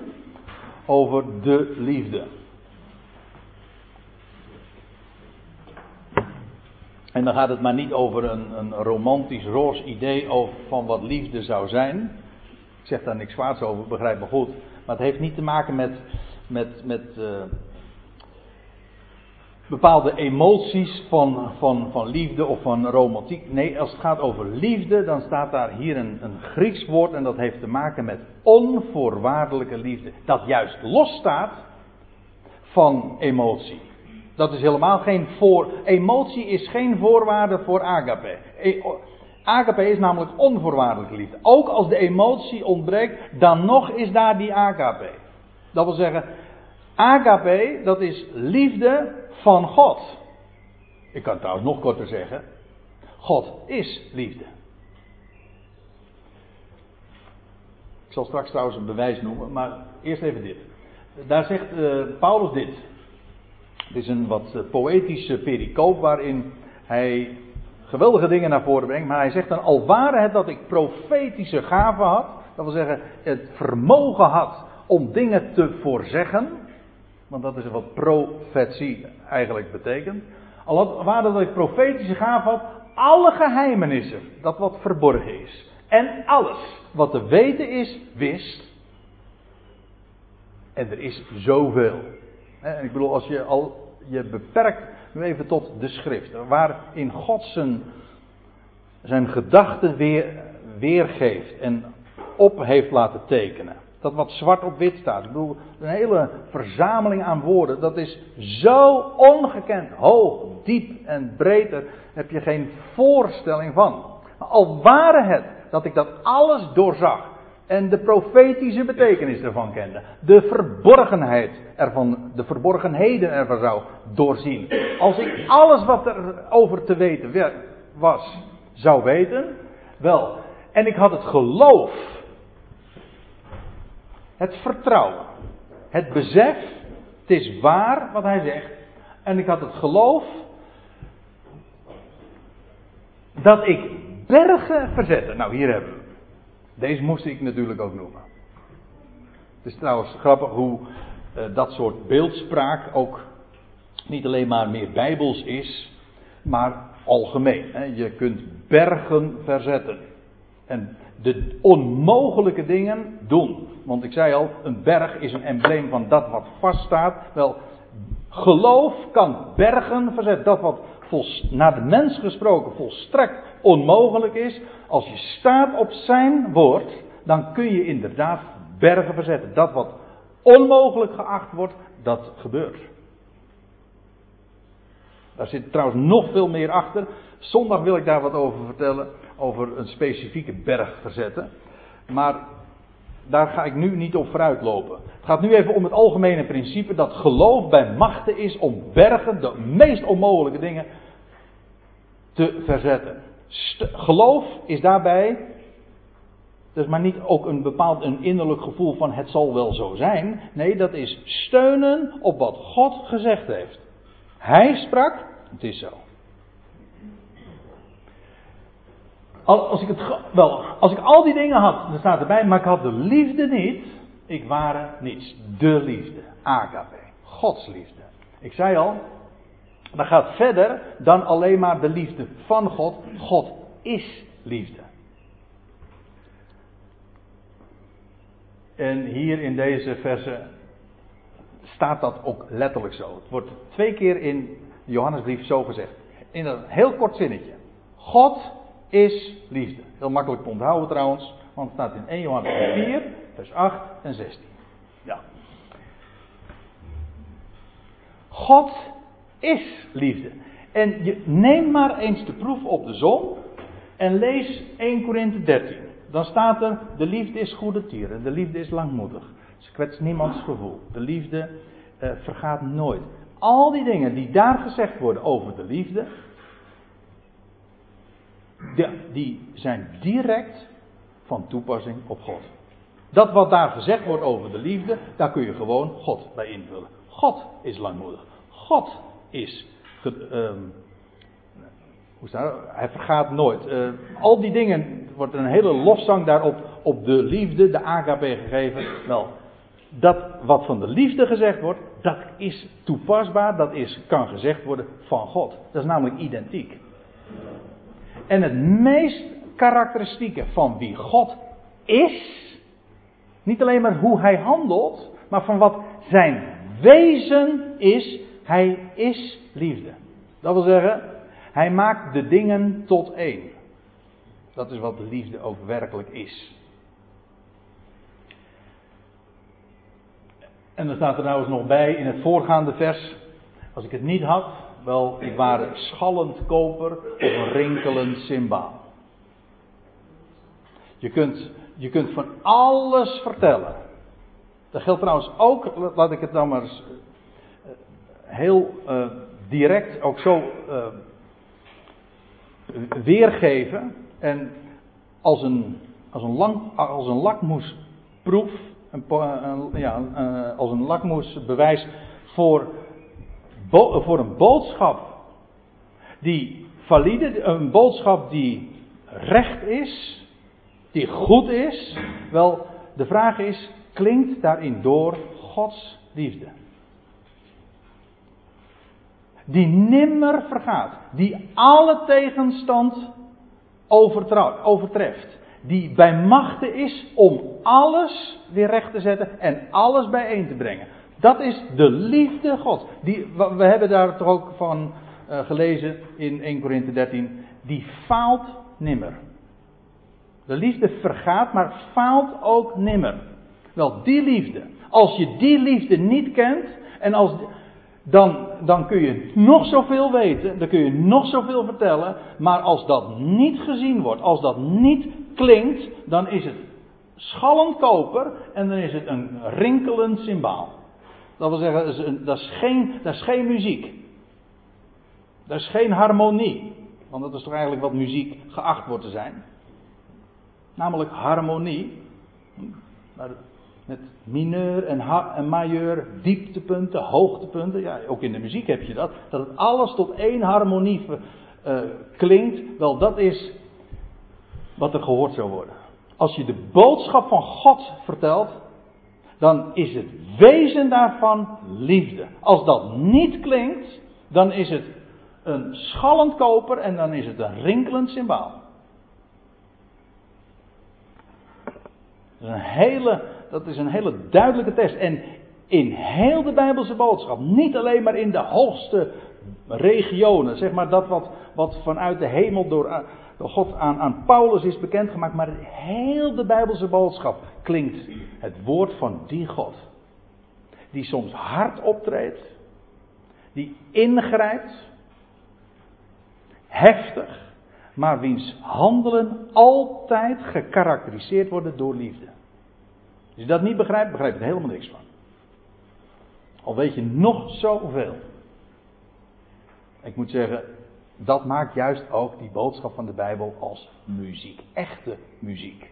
over de liefde. En dan gaat het maar niet over een, een romantisch roos idee over van wat liefde zou zijn. Zeg daar niks kwaads over, begrijp me goed. Maar het heeft niet te maken met, met, met uh, bepaalde emoties van, van, van liefde of van romantiek. Nee, als het gaat over liefde, dan staat daar hier een, een Grieks woord en dat heeft te maken met onvoorwaardelijke liefde. Dat juist losstaat van emotie. Dat is helemaal geen voor. Emotie is geen voorwaarde voor agape. E, agape is namelijk onvoorwaardelijke liefde. Ook als de emotie ontbreekt, dan nog is daar die agape. Dat wil zeggen, agape, dat is liefde van God. Ik kan het trouwens nog korter zeggen. God is liefde. Ik zal straks trouwens een bewijs noemen, maar eerst even dit. Daar zegt uh, Paulus dit. Het is een wat uh, poëtische pericoop waarin hij geweldige dingen naar voren brengt. Maar hij zegt dan, al waren het dat ik profetische gaven had, dat wil zeggen het vermogen had om dingen te voorzeggen, want dat is wat profetie eigenlijk betekent. Al waren het dat ik profetische gaven had, alle geheimenissen, dat wat verborgen is. En alles wat te weten is, wist. En er is zoveel. Ik bedoel, als je al je beperkt even tot de schrift, waarin God zijn, zijn gedachten weer, weergeeft en op heeft laten tekenen. Dat wat zwart op wit staat. Ik bedoel, een hele verzameling aan woorden. Dat is zo ongekend hoog, diep en breed. Daar heb je geen voorstelling van. Maar al waren het dat ik dat alles doorzag. En de profetische betekenis ervan kende. De verborgenheid ervan, de verborgenheden ervan zou doorzien. Als ik alles wat er over te weten was, zou weten. Wel, en ik had het geloof. Het vertrouwen. Het besef. Het is waar wat hij zegt. En ik had het geloof. Dat ik bergen verzette. Nou, hier hebben we deze moest ik natuurlijk ook noemen. Het is trouwens grappig hoe uh, dat soort beeldspraak ook niet alleen maar meer bijbels is, maar algemeen. Hè. Je kunt bergen verzetten. En de onmogelijke dingen doen. Want ik zei al, een berg is een embleem van dat wat vaststaat. Wel, geloof kan bergen verzetten. Dat wat naar de mens gesproken volstrekt onmogelijk is. Als je staat op zijn woord, dan kun je inderdaad bergen verzetten. Dat wat onmogelijk geacht wordt, dat gebeurt. Daar zit trouwens nog veel meer achter. Zondag wil ik daar wat over vertellen. Over een specifieke berg verzetten. Maar daar ga ik nu niet op vooruit lopen. Het gaat nu even om het algemene principe dat geloof bij machten is om bergen, de meest onmogelijke dingen, te verzetten. Geloof is daarbij, dus maar niet ook een bepaald een innerlijk gevoel van het zal wel zo zijn. Nee, dat is steunen op wat God gezegd heeft. Hij sprak, het is zo. Als ik, het, wel, als ik al die dingen had, dan staat erbij, maar ik had de liefde niet, ik waren niets. De liefde, agape, Gods liefde. Ik zei al, dat gaat verder dan alleen maar de liefde van God. God is liefde. En hier in deze verse staat dat ook letterlijk zo. Het wordt twee keer in Johannesbrief zo gezegd. In een heel kort zinnetje. God is liefde. Heel makkelijk te onthouden trouwens, want het staat in 1 Johannes 4, vers 8 en 16. Ja. God is liefde. En je neem maar eens de proef op de zon en lees 1 Korinthe 13. Dan staat er, de liefde is goede tieren, de liefde is langmoedig. Ze kwetst niemands gevoel. De liefde uh, vergaat nooit. Al die dingen die daar gezegd worden over de liefde, die zijn direct van toepassing op God. Dat wat daar gezegd wordt over de liefde, daar kun je gewoon God bij invullen. God is langmoedig. God is. Um, hoe staat het? Hij vergaat nooit. Uh, al die dingen, wordt een hele lofzang daarop op de liefde, de agape gegeven. Wel, dat wat van de liefde gezegd wordt, dat is toepasbaar, dat is, kan gezegd worden van God. Dat is namelijk identiek. En het meest karakteristieke van wie God is, niet alleen maar hoe hij handelt, maar van wat zijn wezen is, hij is liefde. Dat wil zeggen, hij maakt de dingen tot één. Dat is wat de liefde ook werkelijk is. En dan staat er nou eens nog bij in het voorgaande vers. Als ik het niet had, wel, ik waren schallend koper of een rinkelend symbaal. Je kunt, je kunt van alles vertellen. Dat geldt trouwens ook, laat ik het dan maar eens eh, heel uh, direct ook zo uh, weergeven. En als een, als een, lang, als een lakmoesproef, ja, als een lakmoesbewijs voor voor een boodschap die valide, een boodschap die recht is, die goed is. Wel, de vraag is, klinkt daarin door Gods liefde? Die nimmer vergaat, die alle tegenstand overtreft, die bij machten is om alles weer recht te zetten en alles bijeen te brengen. Dat is de liefde God. Die, we hebben daar toch ook van uh, gelezen in 1 Korinthe 13. Die faalt nimmer. De liefde vergaat, maar faalt ook nimmer. Wel, die liefde. Als je die liefde niet kent, en als, dan, dan kun je nog zoveel weten, dan kun je nog zoveel vertellen, maar als dat niet gezien wordt, als dat niet klinkt, dan is het schallend koper en dan is het een rinkelend symbaal. Dat wil zeggen, dat is, geen, dat is geen muziek. Dat is geen harmonie. Want dat is toch eigenlijk wat muziek geacht wordt te zijn. Namelijk harmonie. Met mineur en, en majeur, dieptepunten, hoogtepunten. Ja, ook in de muziek heb je dat. Dat het alles tot één harmonie uh, klinkt. Wel, dat is wat er gehoord zou worden. Als je de boodschap van God vertelt, dan is het wezen daarvan liefde. Als dat niet klinkt, dan is het een schallend koper en dan is het een rinkelend symbool. Dat is een hele, dat is een hele duidelijke test. En in heel de Bijbelse boodschap, niet alleen maar in de hoogste regionen, zeg maar dat wat, wat vanuit de hemel door, door God aan, aan Paulus is bekendgemaakt, maar heel de Bijbelse boodschap klinkt het woord van die God. Die soms hard optreedt, die ingrijpt, heftig, maar wiens handelen altijd gekarakteriseerd worden door liefde. Als je dat niet begrijpt, begrijp je er helemaal niks van. Al weet je nog zoveel. Ik moet zeggen, dat maakt juist ook die boodschap van de Bijbel als muziek. Echte muziek.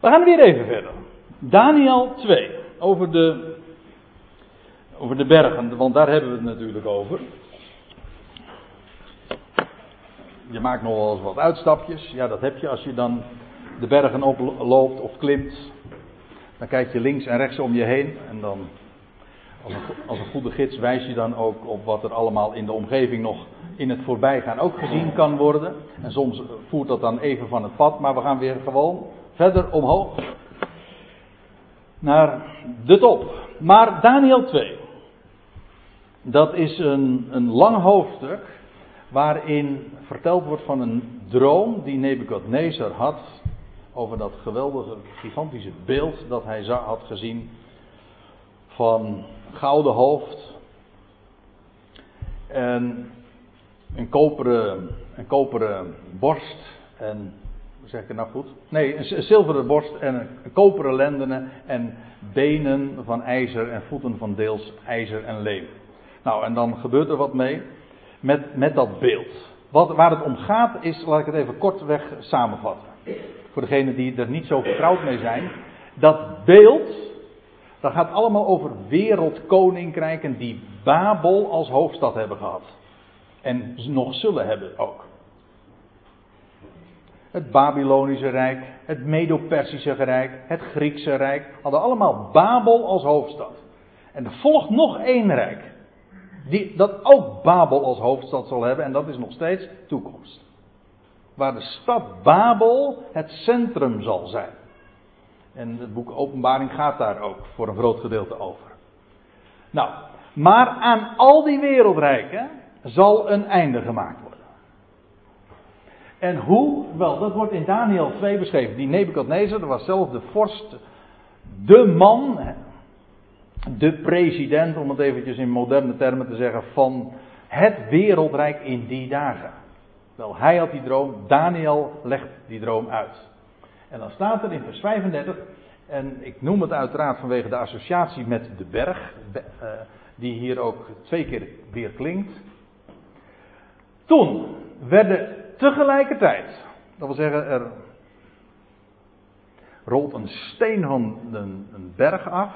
We gaan weer even verder. Daniel 2. Over de, over de bergen, want daar hebben we het natuurlijk over. Je maakt nog wel eens wat uitstapjes. Ja, dat heb je als je dan de bergen oploopt of klimt. Dan kijk je links en rechts om je heen. En dan, als een, als een goede gids, wijs je dan ook op wat er allemaal in de omgeving nog in het voorbijgaan ook gezien kan worden. En soms voert dat dan even van het pad, maar we gaan weer gewoon verder omhoog. Naar de top. Maar Daniel 2. Dat is een, een lang hoofdstuk waarin verteld wordt van een droom die Nebukadnezar had over dat geweldige, gigantische beeld dat hij had gezien van gouden hoofd en een koperen, een koperen borst en hoe zeg ik het nou goed? Nee, een zilveren borst en een koperen lendenen en benen van ijzer en voeten van deels ijzer en leem. Nou, en dan gebeurt er wat mee met, met dat beeld. Wat, waar het om gaat is, laat ik het even kortweg samenvatten. Voor degenen die er niet zo vertrouwd mee zijn. Dat beeld, dat gaat allemaal over wereldkoninkrijken die Babel als hoofdstad hebben gehad. En nog zullen hebben ook. Het Babylonische Rijk, het Medo-Persische Rijk, het Griekse Rijk hadden allemaal Babel als hoofdstad. En er volgt nog één rijk. Die, dat ook Babel als hoofdstad zal hebben en dat is nog steeds toekomst. Waar de stad Babel het centrum zal zijn. En het boek Openbaring gaat daar ook voor een groot gedeelte over. Nou, maar aan al die wereldrijken zal een einde gemaakt worden. En hoe? Wel, dat wordt in Daniel 2 beschreven. Die Nebukadnezar, dat was zelf de vorst, de man, de president, om het eventjes in moderne termen te zeggen, van het wereldrijk in die dagen. Wel, hij had die droom, Daniel legt die droom uit. En dan staat er in vers 35, en ik noem het uiteraard vanwege de associatie met de berg, eh, die hier ook twee keer weer klinkt. Toen werden tegelijkertijd, dat wil zeggen, er rolt een steen van een, een berg af.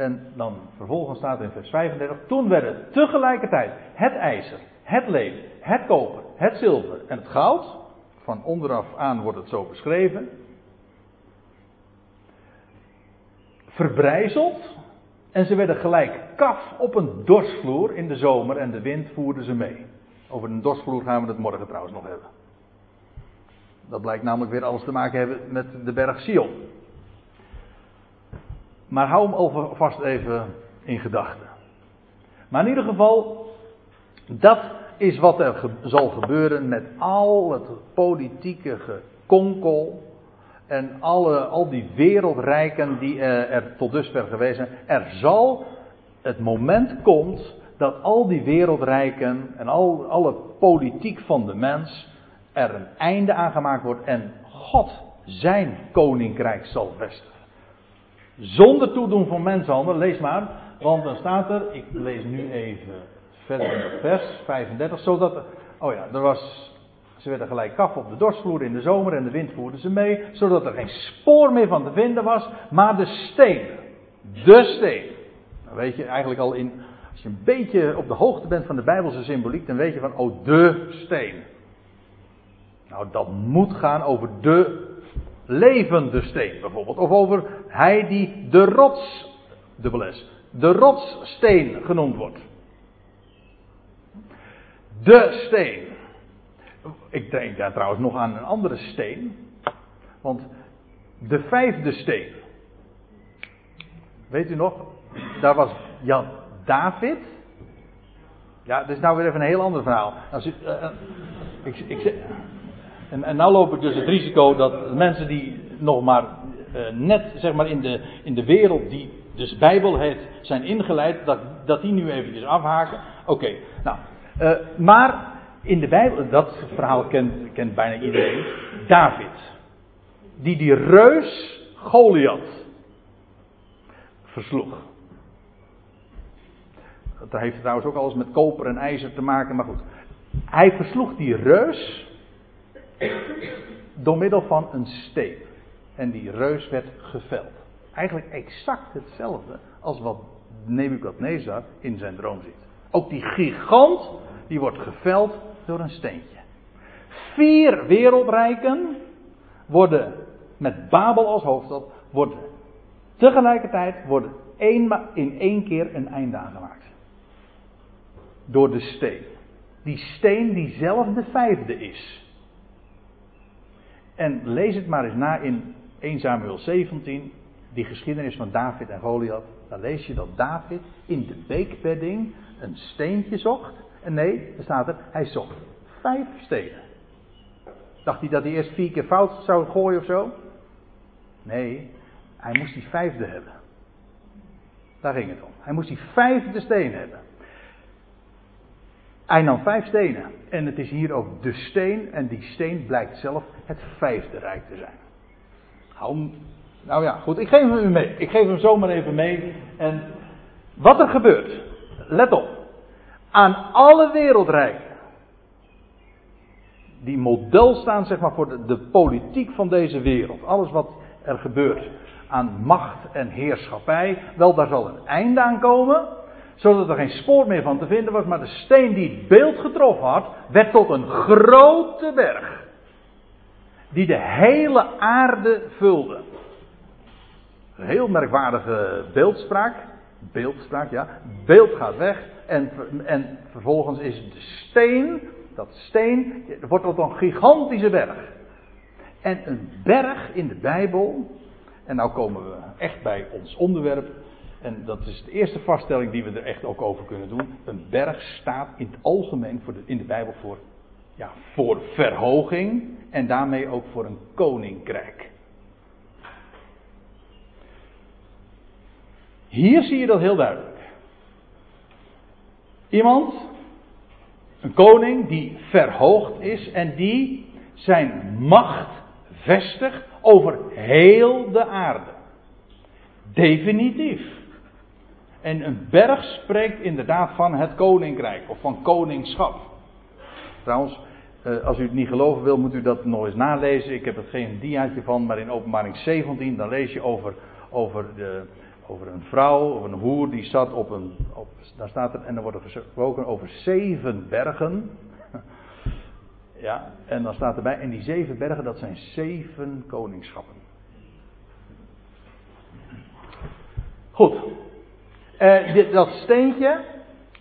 En dan vervolgens staat in vers 35, toen werden tegelijkertijd het ijzer, het leem, het koper, het zilver en het goud, van onderaf aan wordt het zo beschreven, verbrijzeld en ze werden gelijk kaf op een dorsvloer in de zomer en de wind voerde ze mee. Over een dorsvloer gaan we het morgen trouwens nog hebben. Dat blijkt namelijk weer alles te maken hebben met de berg Sion. Maar hou hem alvast even in gedachten. Maar in ieder geval, dat is wat er zal gebeuren met al het politieke gekonkel. En alle, al die wereldrijken die er tot dusver geweest zijn. Er zal, het moment komt dat al die wereldrijken en al, alle politiek van de mens er een einde aan gemaakt wordt en God zijn koninkrijk zal vestigen. Zonder toedoen van mensenhandel, lees maar, want dan staat er, ik lees nu even verder in het vers 35, zodat, oh ja, er was, ze werden gelijk kaf op de dorsvloer in de zomer en de wind voerde ze mee, zodat er geen spoor meer van te vinden was, maar de steen, de steen. Dan weet je eigenlijk al in, als je een beetje op de hoogte bent van de Bijbelse symboliek, dan weet je van, oh, de steen. Nou, dat moet gaan over de levende steen bijvoorbeeld. Of over hij die de rots, dubbel S, de rotssteen genoemd wordt. De steen. Ik denk daar trouwens nog aan een andere steen. Want de vijfde steen. Weet u nog? Daar was Jan David. Ja, dat is nou weer even een heel ander verhaal. Als u, uh, ik, ik, en, en nou loop ik dus het risico dat mensen die nog maar uh, net zeg maar in de, in de wereld die dus Bijbel heet zijn ingeleid, dat, dat die nu eventjes afhaken. Oké, nou. Uh, maar in de Bijbel, dat verhaal kent, kent bijna iedereen. David. Die die reus Goliath versloeg. Dat heeft trouwens ook alles met koper en ijzer te maken, maar goed. Hij versloeg die reus door middel van een steen. En die reus werd geveld. Eigenlijk exact hetzelfde als wat Nebukadnezar in zijn droom ziet. Ook die gigant, die wordt geveld door een steentje. Vier wereldrijken worden met Babel als hoofdstad, worden tegelijkertijd worden in één keer een einde aangemaakt. Door de steen. Die steen die zelf de vijfde is. En lees het maar eens na in 1 Samuel 17, die geschiedenis van David en Goliath. Dan lees je dat David in de beekbedding een steentje zocht. En nee, er staat er, hij zocht vijf stenen. Dacht hij dat hij eerst vier keer fout zou gooien of zo? Nee, hij moest die vijfde hebben. Daar ging het om. Hij moest die vijfde steen hebben. Hij nam vijf stenen. En het is hier ook de steen. En die steen blijkt zelf het vijfde rijk te zijn. Nou ja, goed. Ik geef hem u mee. Ik geef hem zomaar even mee. En wat er gebeurt. Let op. Aan alle wereldrijken. Die model staan zeg maar voor de, de politiek van deze wereld. Alles wat er gebeurt aan macht en heerschappij. Wel, daar zal een einde aan komen zodat er geen spoor meer van te vinden was, maar de steen die het beeld getroffen had, werd tot een grote berg. Die de hele aarde vulde. Een heel merkwaardige beeldspraak. Beeldspraak, ja. Beeld gaat weg. En, en vervolgens is de steen, dat steen, wordt tot een gigantische berg. En een berg in de Bijbel, en nou komen we echt bij ons onderwerp, en dat is de eerste vaststelling die we er echt ook over kunnen doen. Een berg staat in het algemeen voor in de Bijbel voor, ja, voor verhoging en daarmee ook voor een koninkrijk. Hier zie je dat heel duidelijk. Iemand, een koning die verhoogd is en die zijn macht vestigt over heel de aarde. Definitief. En een berg spreekt inderdaad van het koninkrijk of van koningschap. Trouwens, eh, als u het niet geloven wil, moet u dat nog eens nalezen. Ik heb er geen diaatje van, maar in openbaring 17, dan lees je over, over, de, over een vrouw of een hoer die zat op een. Op, daar staat er, en dan wordt er gesproken over zeven bergen. Ja, en dan staat erbij, en die zeven bergen, dat zijn zeven koningschappen. Goed, uh, dit, dat steentje,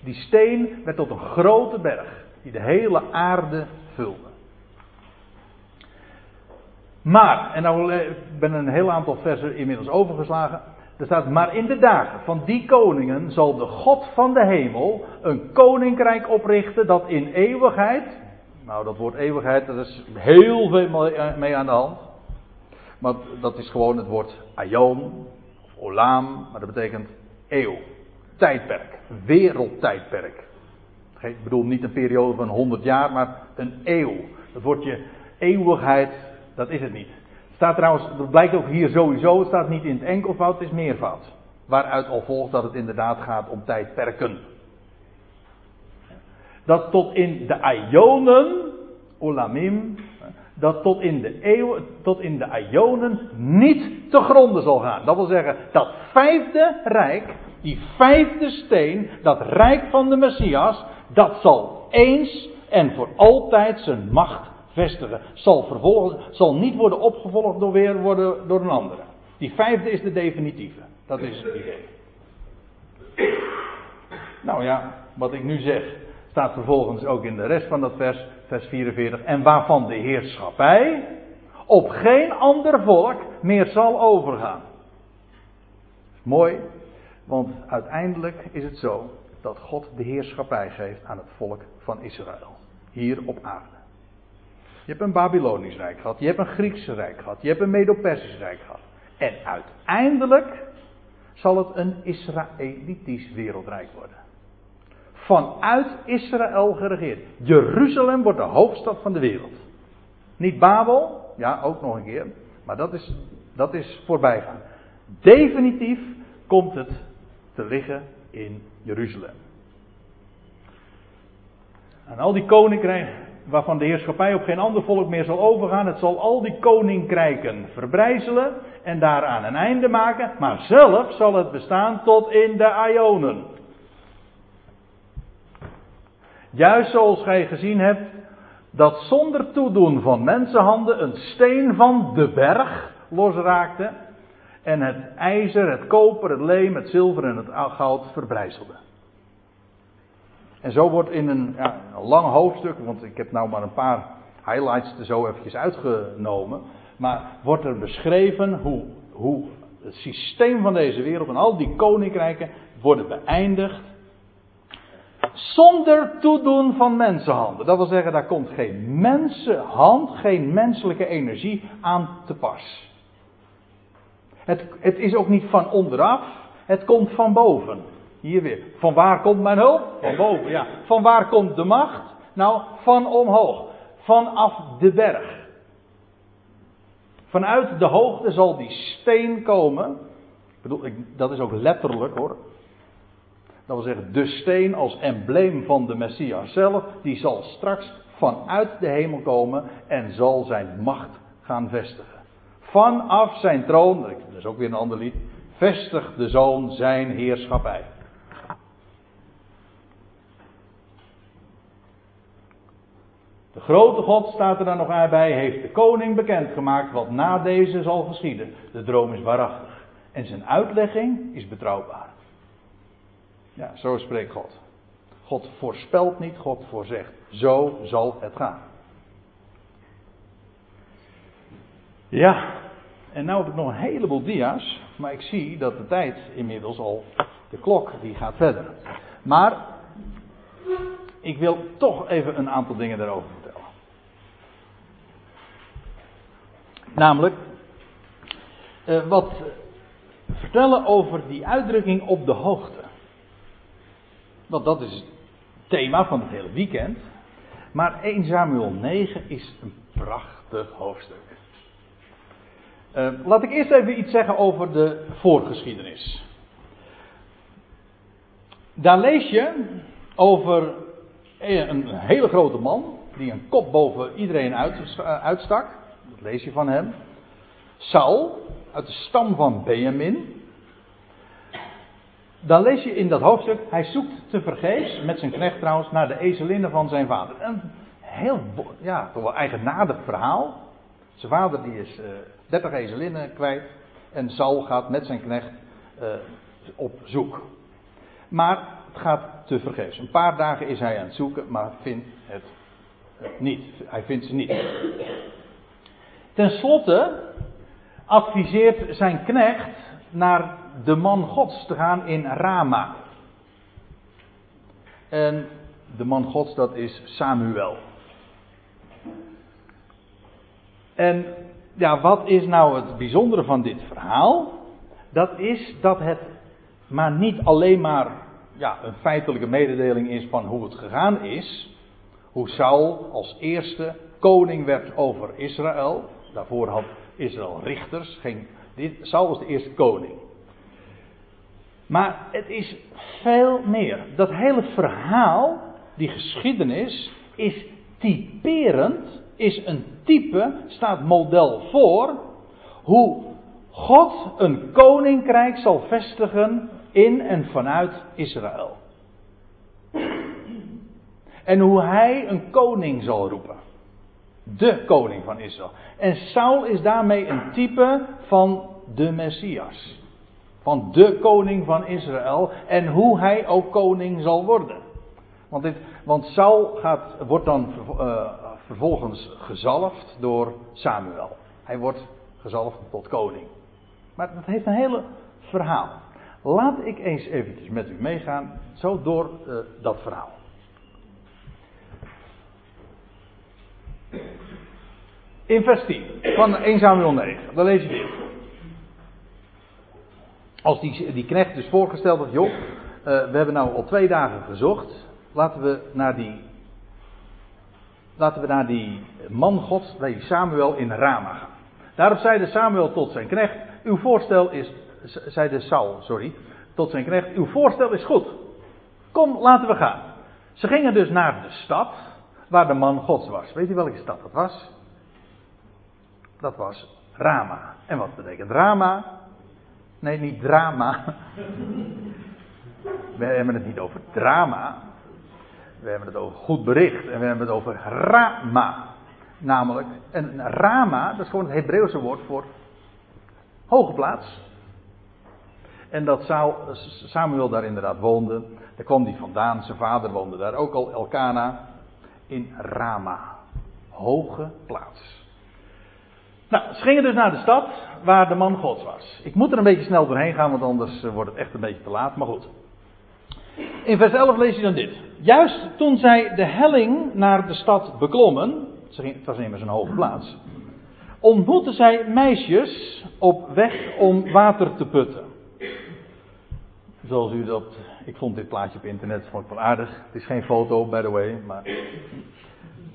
die steen, werd tot een grote berg. Die de hele aarde vulde. Maar, en nou eh, ben een heel aantal versen inmiddels overgeslagen. Er staat, maar in de dagen van die koningen zal de God van de hemel een koninkrijk oprichten dat in eeuwigheid, nou dat woord eeuwigheid, dat is heel veel mee aan de hand. Maar dat is gewoon het woord aion, of olam, maar dat betekent eeuw. Tijdperk. Wereldtijdperk. Ik bedoel niet een periode van 100 jaar, maar een eeuw. Dat wordt je eeuwigheid, dat is het niet. Staat trouwens, dat blijkt ook hier sowieso, het staat niet in het enkelvoud, het is meervoud. Waaruit al volgt dat het inderdaad gaat om tijdperken. Dat tot in de Ionen, Olamim, dat tot in de eeuw, tot in de Ionen niet te gronden zal gaan. Dat wil zeggen, dat vijfde rijk, die vijfde steen, dat rijk van de Messias, dat zal eens en voor altijd zijn macht vestigen. Zal, vervolgen, zal niet worden opgevolgd door weer worden door een andere. Die vijfde is de definitieve. Dat is het idee. Nou ja, wat ik nu zeg, staat vervolgens ook in de rest van dat vers, vers 44. En waarvan de heerschappij op geen ander volk meer zal overgaan. Mooi, want uiteindelijk is het zo dat God de heerschappij geeft aan het volk van Israël. Hier op aarde. Je hebt een Babylonisch rijk gehad, je hebt een Grieks rijk gehad, je hebt een Medo-Persisch rijk gehad. En uiteindelijk zal het een Israëlitisch wereldrijk worden. Vanuit Israël geregeerd. Jeruzalem wordt de hoofdstad van de wereld. Niet Babel, ja ook nog een keer, maar dat is, dat is voorbijgaan. Definitief komt het te liggen in Jeruzalem. En al die koninkrijken waarvan de heerschappij op geen ander volk meer zal overgaan, het zal al die koninkrijken verbrijzelen en daaraan een einde maken, maar zelf zal het bestaan tot in de Ionen. Juist zoals gij gezien hebt dat zonder toedoen van mensenhanden een steen van de berg losraakte en het ijzer, het koper, het leem, het zilver en het goud verbrijzelde. En zo wordt in een, lang hoofdstuk, want ik heb nou maar een paar highlights er zo eventjes uitgenomen, maar wordt er beschreven hoe, hoe het systeem van deze wereld en al die koninkrijken worden beëindigd zonder toedoen van mensenhanden. Dat wil zeggen, daar komt geen mensenhand, geen menselijke energie aan te pas. Het, het is ook niet van onderaf, het komt van boven. Hier weer. Van waar komt mijn hulp? Van boven, ja. Van waar komt de macht? Nou, van omhoog. Vanaf de berg. Vanuit de hoogte zal die steen komen. Ik bedoel, dat is ook letterlijk hoor. Dat wil zeggen, de steen als embleem van de Messias zelf, die zal straks vanuit de hemel komen en zal zijn macht gaan vestigen. Vanaf zijn troon, dat is ook weer een ander lied, vestigt de zoon zijn heerschappij. De grote God staat er dan nog bij, heeft de koning bekendgemaakt wat na deze zal geschieden. De droom is waarachtig en zijn uitlegging is betrouwbaar. Ja, zo spreekt God. God voorspelt niet, God voorzegt. Zo zal het gaan. Ja, en nu heb ik nog een heleboel dia's, maar ik zie dat de tijd inmiddels al, de klok die gaat verder. Maar ik wil toch even een aantal dingen daarover vertellen. Namelijk, uh, wat vertellen over die uitdrukking op de hoogte. Want dat is het thema van het hele weekend. Maar 1 Samuel 9 is een prachtig hoofdstuk. Uh, laat ik eerst even iets zeggen over de voorgeschiedenis. Daar lees je over een hele grote man, die een kop boven iedereen uh, uitstak. Dat lees je van hem. Saul, uit de stam van Benjamin dan lees je in dat hoofdstuk, hij zoekt te vergeefs, met zijn knecht trouwens, naar de ezelinnen van zijn vader. Een heel, ja, toch wel eigenaardig verhaal. Zijn vader die is uh, eh, 30 ezelinnen kwijt en Saul gaat met zijn knecht uh, op zoek. Maar het gaat te vergeefs. Een paar dagen is hij aan het zoeken, maar vindt het niet. Hij vindt ze niet. Ten slotte adviseert zijn knecht naar de man Gods te gaan in Rama. En de man Gods, dat is Samuel. En ja, wat is nou het bijzondere van dit verhaal? Dat is dat het maar niet alleen maar ja, een feitelijke mededeling is van hoe het gegaan is. Hoe Saul als eerste koning werd over Israël. Daarvoor had Israël richters. Geen, dit, Saul was de eerste koning. Maar het is veel meer. Dat hele verhaal, die geschiedenis, is typerend, is een type, staat model voor hoe God een koninkrijk zal vestigen in en vanuit Israël. En hoe hij een koning zal roepen. De koning van Israël. En Saul is daarmee een type van de Messias. Van de koning van Israël. En hoe hij ook koning zal worden. Want, dit, want Saul gaat, wordt dan uh, vervolgens gezalfd door Samuel. Hij wordt gezalfd tot koning. Maar dat heeft een hele verhaal. Laat ik eens eventjes met u meegaan, zo door uh, dat verhaal. In vers 10 van 1 Samuel 9, dan lees je dit. Als die, die knecht dus voorgesteld wordt, joh, uh, we hebben nou al twee dagen gezocht, laten we naar die, laten we naar die man God, naar die Samuel in Rama gaan. Daarop zeide Samuel tot zijn knecht, uw voorstel is, zeide Saul, sorry, tot zijn knecht, uw voorstel is goed. Kom, laten we gaan. Ze gingen dus naar de stad waar de man Gods was. Weet u welke stad dat was? Dat was Rama. En wat betekent Rama? Nee, niet drama. We hebben het niet over drama. We hebben het over goed bericht. En we hebben het over Rama. Namelijk, en Rama, dat is gewoon het Hebreeuwse woord voor hoge plaats. En dat Samuel daar inderdaad woonde. Daar kwam hij vandaan. Zijn vader woonde daar ook al, Elkana. In Rama. Hoge plaats. Nou, ze gingen dus naar de stad waar de man Gods was. Ik moet er een beetje snel doorheen gaan, want anders eh, wordt het echt een beetje te laat. Maar goed. In vers 11 lees je dan dit. Juist toen zij de helling naar de stad beklommen. Het was immers een hoge plaats. Ontmoetten zij meisjes op weg om water te putten. Zoals u dat. Ik vond dit plaatje op internet vond wel aardig. Het is geen foto, by the way. Maar,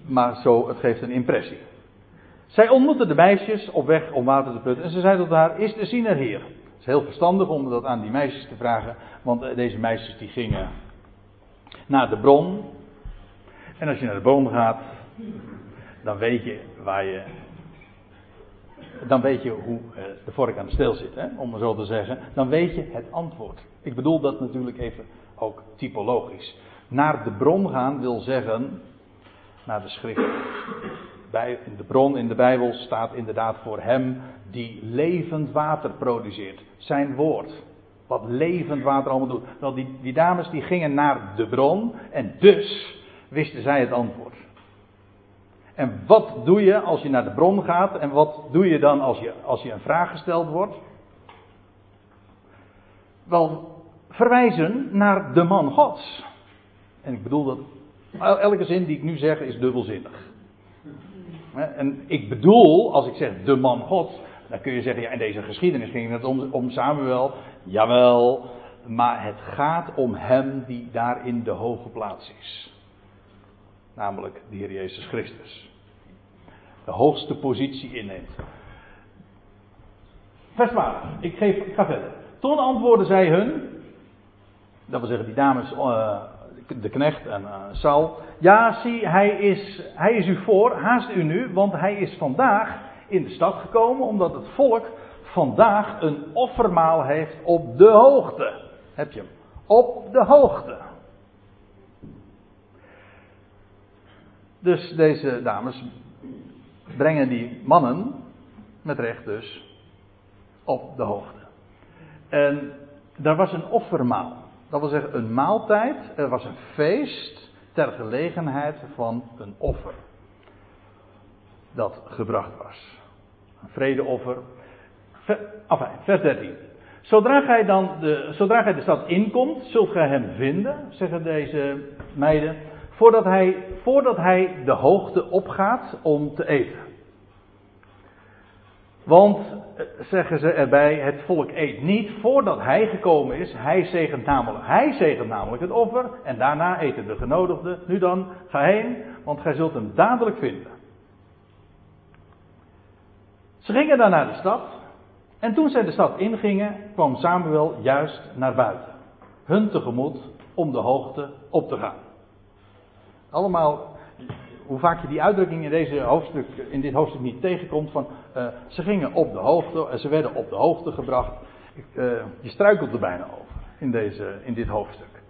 maar zo, het geeft een impressie. Zij ontmoette de meisjes op weg om water te putten. En ze zei tot haar: Is de ziener hier? Het is heel verstandig om dat aan die meisjes te vragen. Want eh, deze meisjes die gingen naar de bron. En als je naar de bron gaat, dan weet je waar je. Dan weet je hoe eh, de vork aan de steel zit, hè, om maar zo te zeggen. Dan weet je het antwoord. Ik bedoel dat natuurlijk even ook typologisch. Naar de bron gaan wil zeggen naar de schrift. De bron in de Bijbel staat inderdaad voor hem die levend water produceert. Zijn woord. Wat levend water allemaal doet. Wel, die, die dames die gingen naar de bron en dus wisten zij het antwoord. En wat doe je als je naar de bron gaat en wat doe je dan als je, als je een vraag gesteld wordt? Wel, verwijzen naar de man Gods. En ik bedoel dat elke zin die ik nu zeg is dubbelzinnig. En ik bedoel, als ik zeg de man God, dan kun je zeggen, ja, in deze geschiedenis ging het om, om Samuel. Jawel, maar het gaat om hem die daar in de hoge plaats is. Namelijk de Heer Jezus Christus. De hoogste positie inneemt. Vers 12, ik, geef, ik ga verder. Toen antwoordden zij hun, dat wil zeggen die dames, uh, de knecht en uh, Saul. Ja, zie, hij is, hij is u voor, haast u nu, want hij is vandaag in de stad gekomen omdat het volk vandaag een offermaal heeft op de hoogte. Heb je hem? Op de hoogte. Dus deze dames brengen die mannen, met recht dus, op de hoogte. En daar was een offermaal. Dat wil zeggen een maaltijd, er was een feest ter gelegenheid van een offer. Dat gebracht was. Een vredeoffer. Enfin, vers 13. Zodra gij, dan de, zodra gij de stad inkomt, zult gij hem vinden, zeggen deze meiden, voordat hij, voordat hij de hoogte opgaat om te eten. Want, eh, zeggen ze erbij, het volk eet niet voordat hij gekomen is. Hij zegent namelijk, hij zegent namelijk het offer en daarna eten de genodigden. Nu dan, ga heen, want gij zult hem dadelijk vinden. Ze gingen dan naar de stad. En toen zij de stad ingingen, kwam Samuel juist naar buiten. Hun tegemoet om de hoogte op te gaan. Allemaal hoe vaak je die uitdrukking in, deze hoofdstuk, in dit hoofdstuk niet tegenkomt van uh, ze gingen op de hoogte, en ze werden op de hoogte gebracht. Uh, je struikelt er bijna over in, deze, in dit hoofdstuk.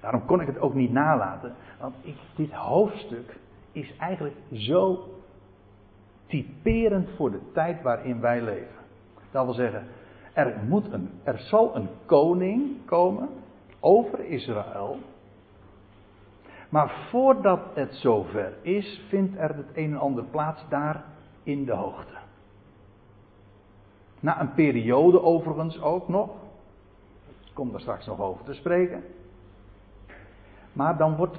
Daarom kon ik het ook niet nalaten, want ik, dit hoofdstuk is eigenlijk zo typerend voor de tijd waarin wij leven. Dat wil zeggen, er, moet een, er zal een koning komen over Israël. Maar voordat het zover is, vindt er het een en ander plaats daar in de hoogte. Na een periode overigens ook nog. Ik kom daar straks nog over te spreken. Maar dan wordt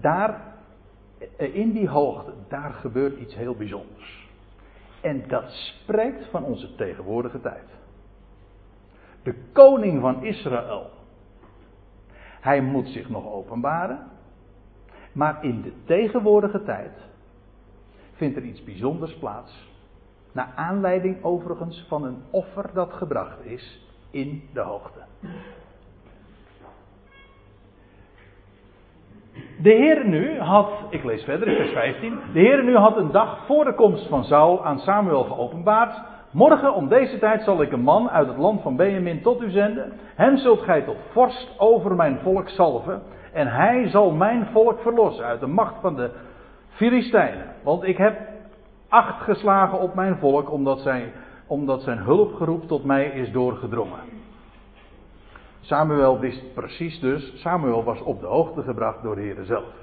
daar, in die hoogte, daar gebeurt iets heel bijzonders. En dat spreekt van onze tegenwoordige tijd. De koning van Israël. Hij moet zich nog openbaren. Maar in de tegenwoordige tijd vindt er iets bijzonders plaats. Naar aanleiding overigens van een offer dat gebracht is in de hoogte. De Heer nu had, ik lees verder in vers 15. De Heer nu had een dag voor de komst van Saul aan Samuel geopenbaard. Morgen om deze tijd zal ik een man uit het land van Benjamin tot u zenden. Hem zult gij tot vorst over mijn volk salven. En hij zal mijn volk verlossen uit de macht van de Filistijnen. Want ik heb acht geslagen op mijn volk omdat, zij, omdat zijn hulpgeroep tot mij is doorgedrongen. Samuel wist precies dus, Samuel was op de hoogte gebracht door de Heer zelf.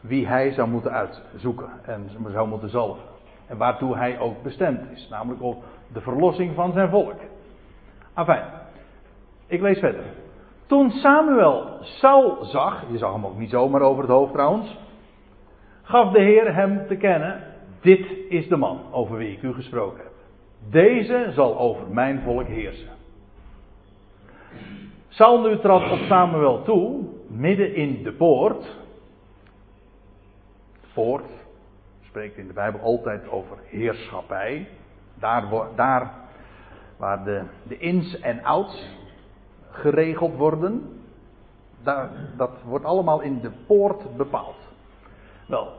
Wie hij zou moeten uitzoeken en zou moeten zalven. En waartoe hij ook bestemd is, namelijk op de verlossing van zijn volk. Afijn, ik lees verder. Toen Samuel Saul zag, je zag hem ook niet zomaar over het hoofd trouwens, gaf de Heer hem te kennen, dit is de man over wie ik u gesproken heb. Deze zal over mijn volk heersen. Saul nu trad op Samuel toe, midden in de poort. Poort spreekt in de Bijbel altijd over heerschappij. Daar, daar waar de, de ins en outs geregeld worden. Daar, dat wordt allemaal in de poort bepaald. Wel,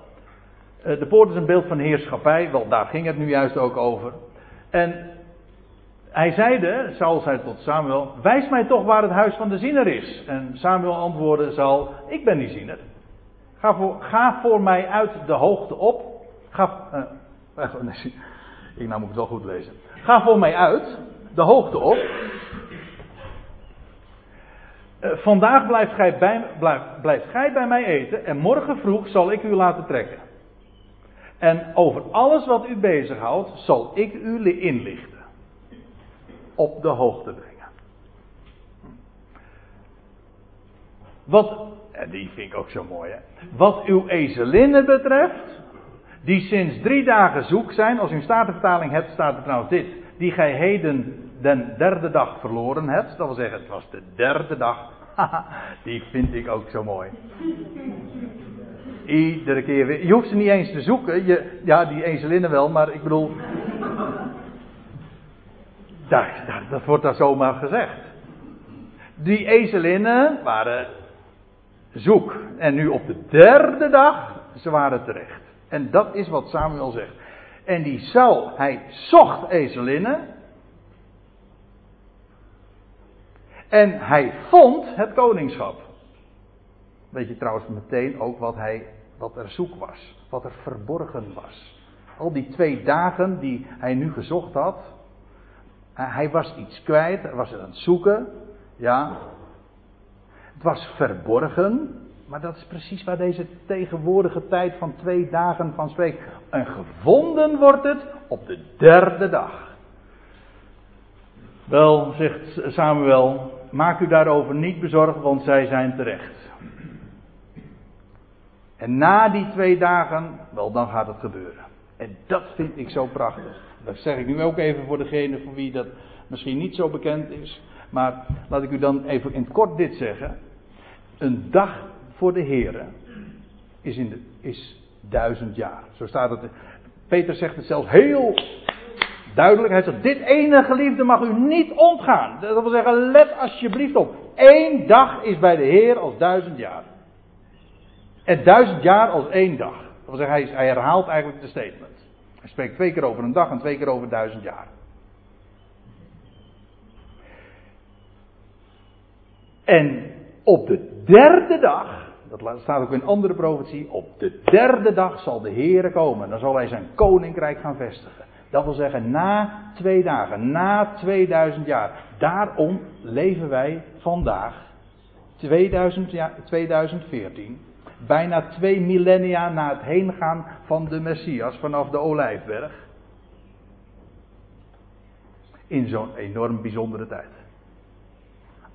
eh, de poort is een beeld van heerschappij. Wel, daar ging het nu juist ook over. En hij zeide, Saul zei tot Samuel, wijs mij toch waar het huis van de ziener is. En Samuel antwoordde Saul, ik ben die ziener. Ga voor, ga voor mij uit de hoogte op. Ga, uh, ik nou moet het wel goed lezen. Ga voor mij uit de hoogte op. Uh, vandaag blijft gij, bij, blijft, blijft gij bij mij eten en morgen vroeg zal ik u laten trekken. En over alles wat u bezighoudt zal ik u inlichten op de hoogte brengen. Wat, die vind ik ook zo mooi hè. Wat uw ezelinnen betreft, die sinds drie dagen zoek zijn, als u een statenvertaling hebt, staat er trouwens dit. Die gij heden den derde dag verloren hebt. Dat wil zeggen, het was de derde dag. die vind ik ook zo mooi. Iedere keer weer. Je hoeft ze niet eens te zoeken. Je, ja, die ezelinnen wel, maar ik bedoel. Daar, daar, dat wordt daar zomaar gezegd. Die ezelinnen waren zoek. En nu op de derde dag, ze waren terecht. En dat is wat Samuel zegt. En die Saul, hij zocht ezelinnen. En hij vond het koningschap. Weet je trouwens meteen ook wat, hij, wat er zoek was. Wat er verborgen was. Al die twee dagen die hij nu gezocht had. Hij was iets kwijt, hij was aan het zoeken. Ja. Het was verborgen. Maar dat is precies waar deze tegenwoordige tijd van twee dagen van spreekt. En gevonden wordt het op de derde dag. Wel, zegt Samuel, maak u daarover niet bezorgd, want zij zijn terecht. En na die twee dagen, wel, dan gaat het gebeuren. En dat vind ik zo prachtig. Dat zeg ik nu ook even voor degene voor wie dat misschien niet zo bekend is. Maar laat ik u dan even in het kort dit zeggen. Een dag voor de Heer is, in de, is duizend jaar. Zo staat het. Peter zegt het zelfs heel duidelijk. Hij zegt: Dit ene geliefde mag u niet ontgaan. Dat wil zeggen, let alsjeblieft op. Eén dag is bij de Heer als duizend jaar. En duizend jaar als één dag. Dat wil zeggen, hij, hij herhaalt eigenlijk de statement. Hij spreekt twee keer over een dag en twee keer over duizend jaar. En op de derde dag, dat staat ook in andere profetie, op de derde dag zal de Heer komen. Dan zal hij zijn koninkrijk gaan vestigen. Dat wil zeggen, na twee dagen, na 2000 jaar. Daarom leven wij vandaag, 2000, ja, 2014, bijna twee millennia na het heengaan van de Messias vanaf de Olijfberg. In zo'n enorm bijzondere tijd.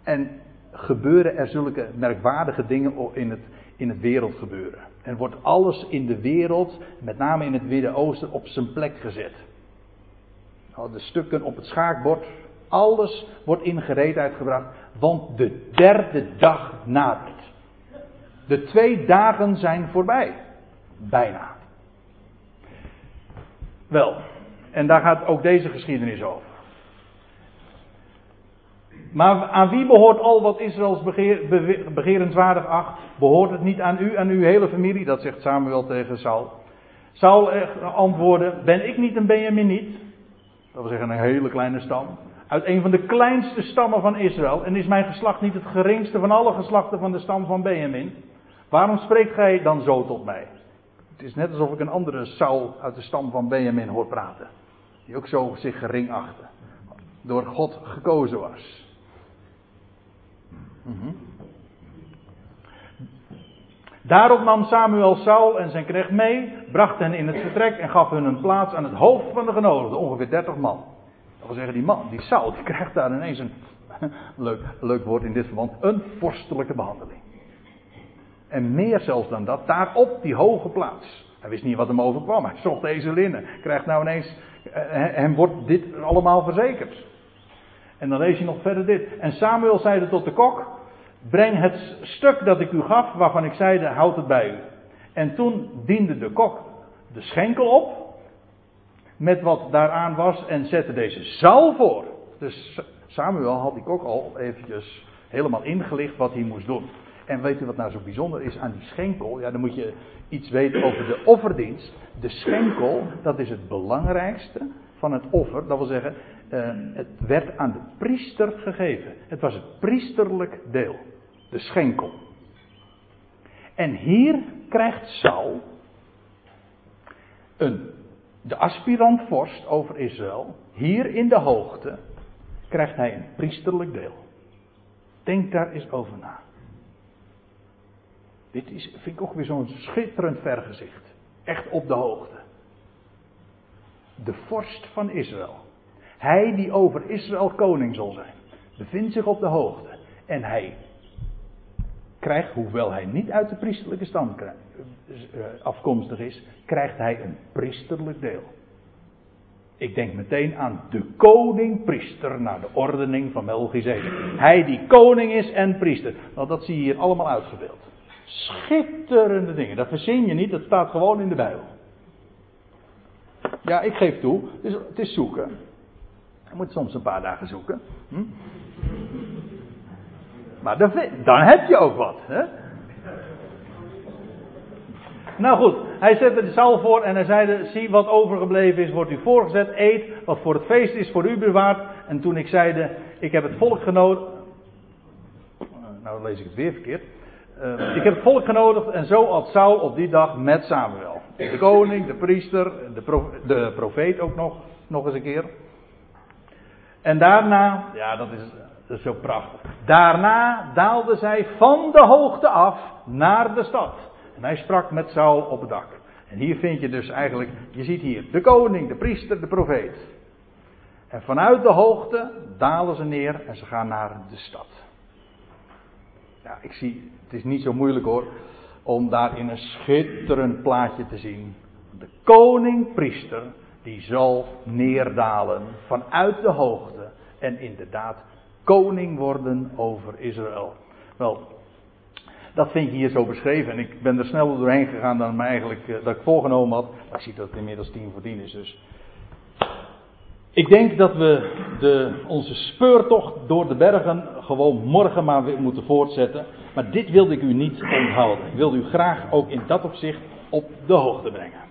En gebeuren er zulke merkwaardige dingen in het, in het wereld gebeuren. En wordt alles in de wereld, met name in het Midden-Oosten, op zijn plek gezet. De stukken op het schaakbord, alles wordt in gereedheid gebracht, want de derde dag nadert. De twee dagen zijn voorbij. Bijna. Wel, en daar gaat ook deze geschiedenis over. Maar aan wie behoort al wat Israëls begeer, begerenswaardig acht? Behoort het niet aan u, aan uw hele familie? Dat zegt Samuel tegen Saul. Saul antwoordde: Ben ik niet een Benjaminiet? Dat wil zeggen een hele kleine stam. Uit een van de kleinste stammen van Israël. En is mijn geslacht niet het geringste van alle geslachten van de stam van Benjamin? Waarom spreekt gij dan zo tot mij? Het is net alsof ik een andere Saul uit de stam van Benjamin hoor praten. Die ook zo zich gering achtte. Door God gekozen was. Daarop nam Samuel Saul en zijn knecht mee, bracht hen in het vertrek en gaf hun een plaats aan het hoofd van de genodigden, ongeveer 30 man. Dat wil zeggen, die man, die Saul, die krijgt daar ineens een, leuk, leuk woord in dit verband, een vorstelijke behandeling. En meer zelfs dan dat, daar op die hoge plaats. Hij wist niet wat hem overkwam, hij zocht deze linnen. Krijgt nou ineens, eh, hem wordt dit allemaal verzekerd. En dan lees je nog verder dit. En Samuel zeide tot de kok: Breng het stuk dat ik u gaf, waarvan ik zeide: Houd het bij u. En toen diende de kok de schenkel op. Met wat daaraan was. En zette deze zaal voor. Dus Samuel had die kok al eventjes helemaal ingelicht wat hij moest doen. En weet u wat nou zo bijzonder is aan die schenkel? Ja, dan moet je iets weten over de offerdienst. De schenkel, dat is het belangrijkste van het offer. Dat wil zeggen, uh, het werd aan de priester gegeven. Het was het priesterlijk deel. De schenkel. En hier krijgt Saul, een, de aspirant vorst over Israël, hier in de hoogte, krijgt hij een priesterlijk deel. Denk daar eens over na. Dit is, vind ik ook weer zo'n schitterend vergezicht. Echt op de hoogte. De vorst van Israël. Hij die over Israël koning zal zijn. Bevindt zich op de hoogte. En hij krijgt, hoewel hij niet uit de priesterlijke stam eh, afkomstig is, krijgt hij een priesterlijk deel. Ik denk meteen aan de koning-priester naar de ordening van Melchizedek. Hij die koning is en priester. Want dat zie je hier allemaal uitgebeeld. Schitterende dingen. Dat verzin je niet, dat staat gewoon in de Bijbel. Ja, ik geef toe, dus het is zoeken. Je moet soms een paar dagen zoeken. Hm? Maar dan, dan, heb je ook wat. Hè? Nou goed, hij zette de zaal voor en hij zei: Zie wat overgebleven is, wordt u voorgezet. Eet wat voor het feest is, voor u bewaard. En toen ik zeide: Ik heb het volk genodigd. Nou, dan lees ik het weer verkeerd. Uh, ik heb het volk genodigd en zo at Saul op die dag met Samuel. De koning, de priester, de, de profeet ook nog, nog eens een keer. En daarna, ja dat is, dat is zo prachtig. Daarna daalden zij van de hoogte af naar de stad. En hij sprak met Saul op het dak. En hier vind je dus eigenlijk, je ziet hier de koning, de priester, de profeet. En vanuit de hoogte dalen ze neer en ze gaan naar de stad. Ja, ik zie, het is niet zo moeilijk hoor, om daar in een schitterend plaatje te zien. De koning-priester, die zal neerdalen vanuit de hoogte en inderdaad koning worden over Israël. Wel, dat vind je hier zo beschreven en ik ben er sneller doorheen gegaan dan me eigenlijk eh, dat ik voorgenomen had. Maar ik zie dat het inmiddels tien voor tien is dus. Ik denk dat we de, onze speurtocht door de bergen gewoon morgen maar weer moeten voortzetten. Maar dit wilde ik u niet onthouden. Ik wilde u graag ook in dat opzicht op de hoogte brengen.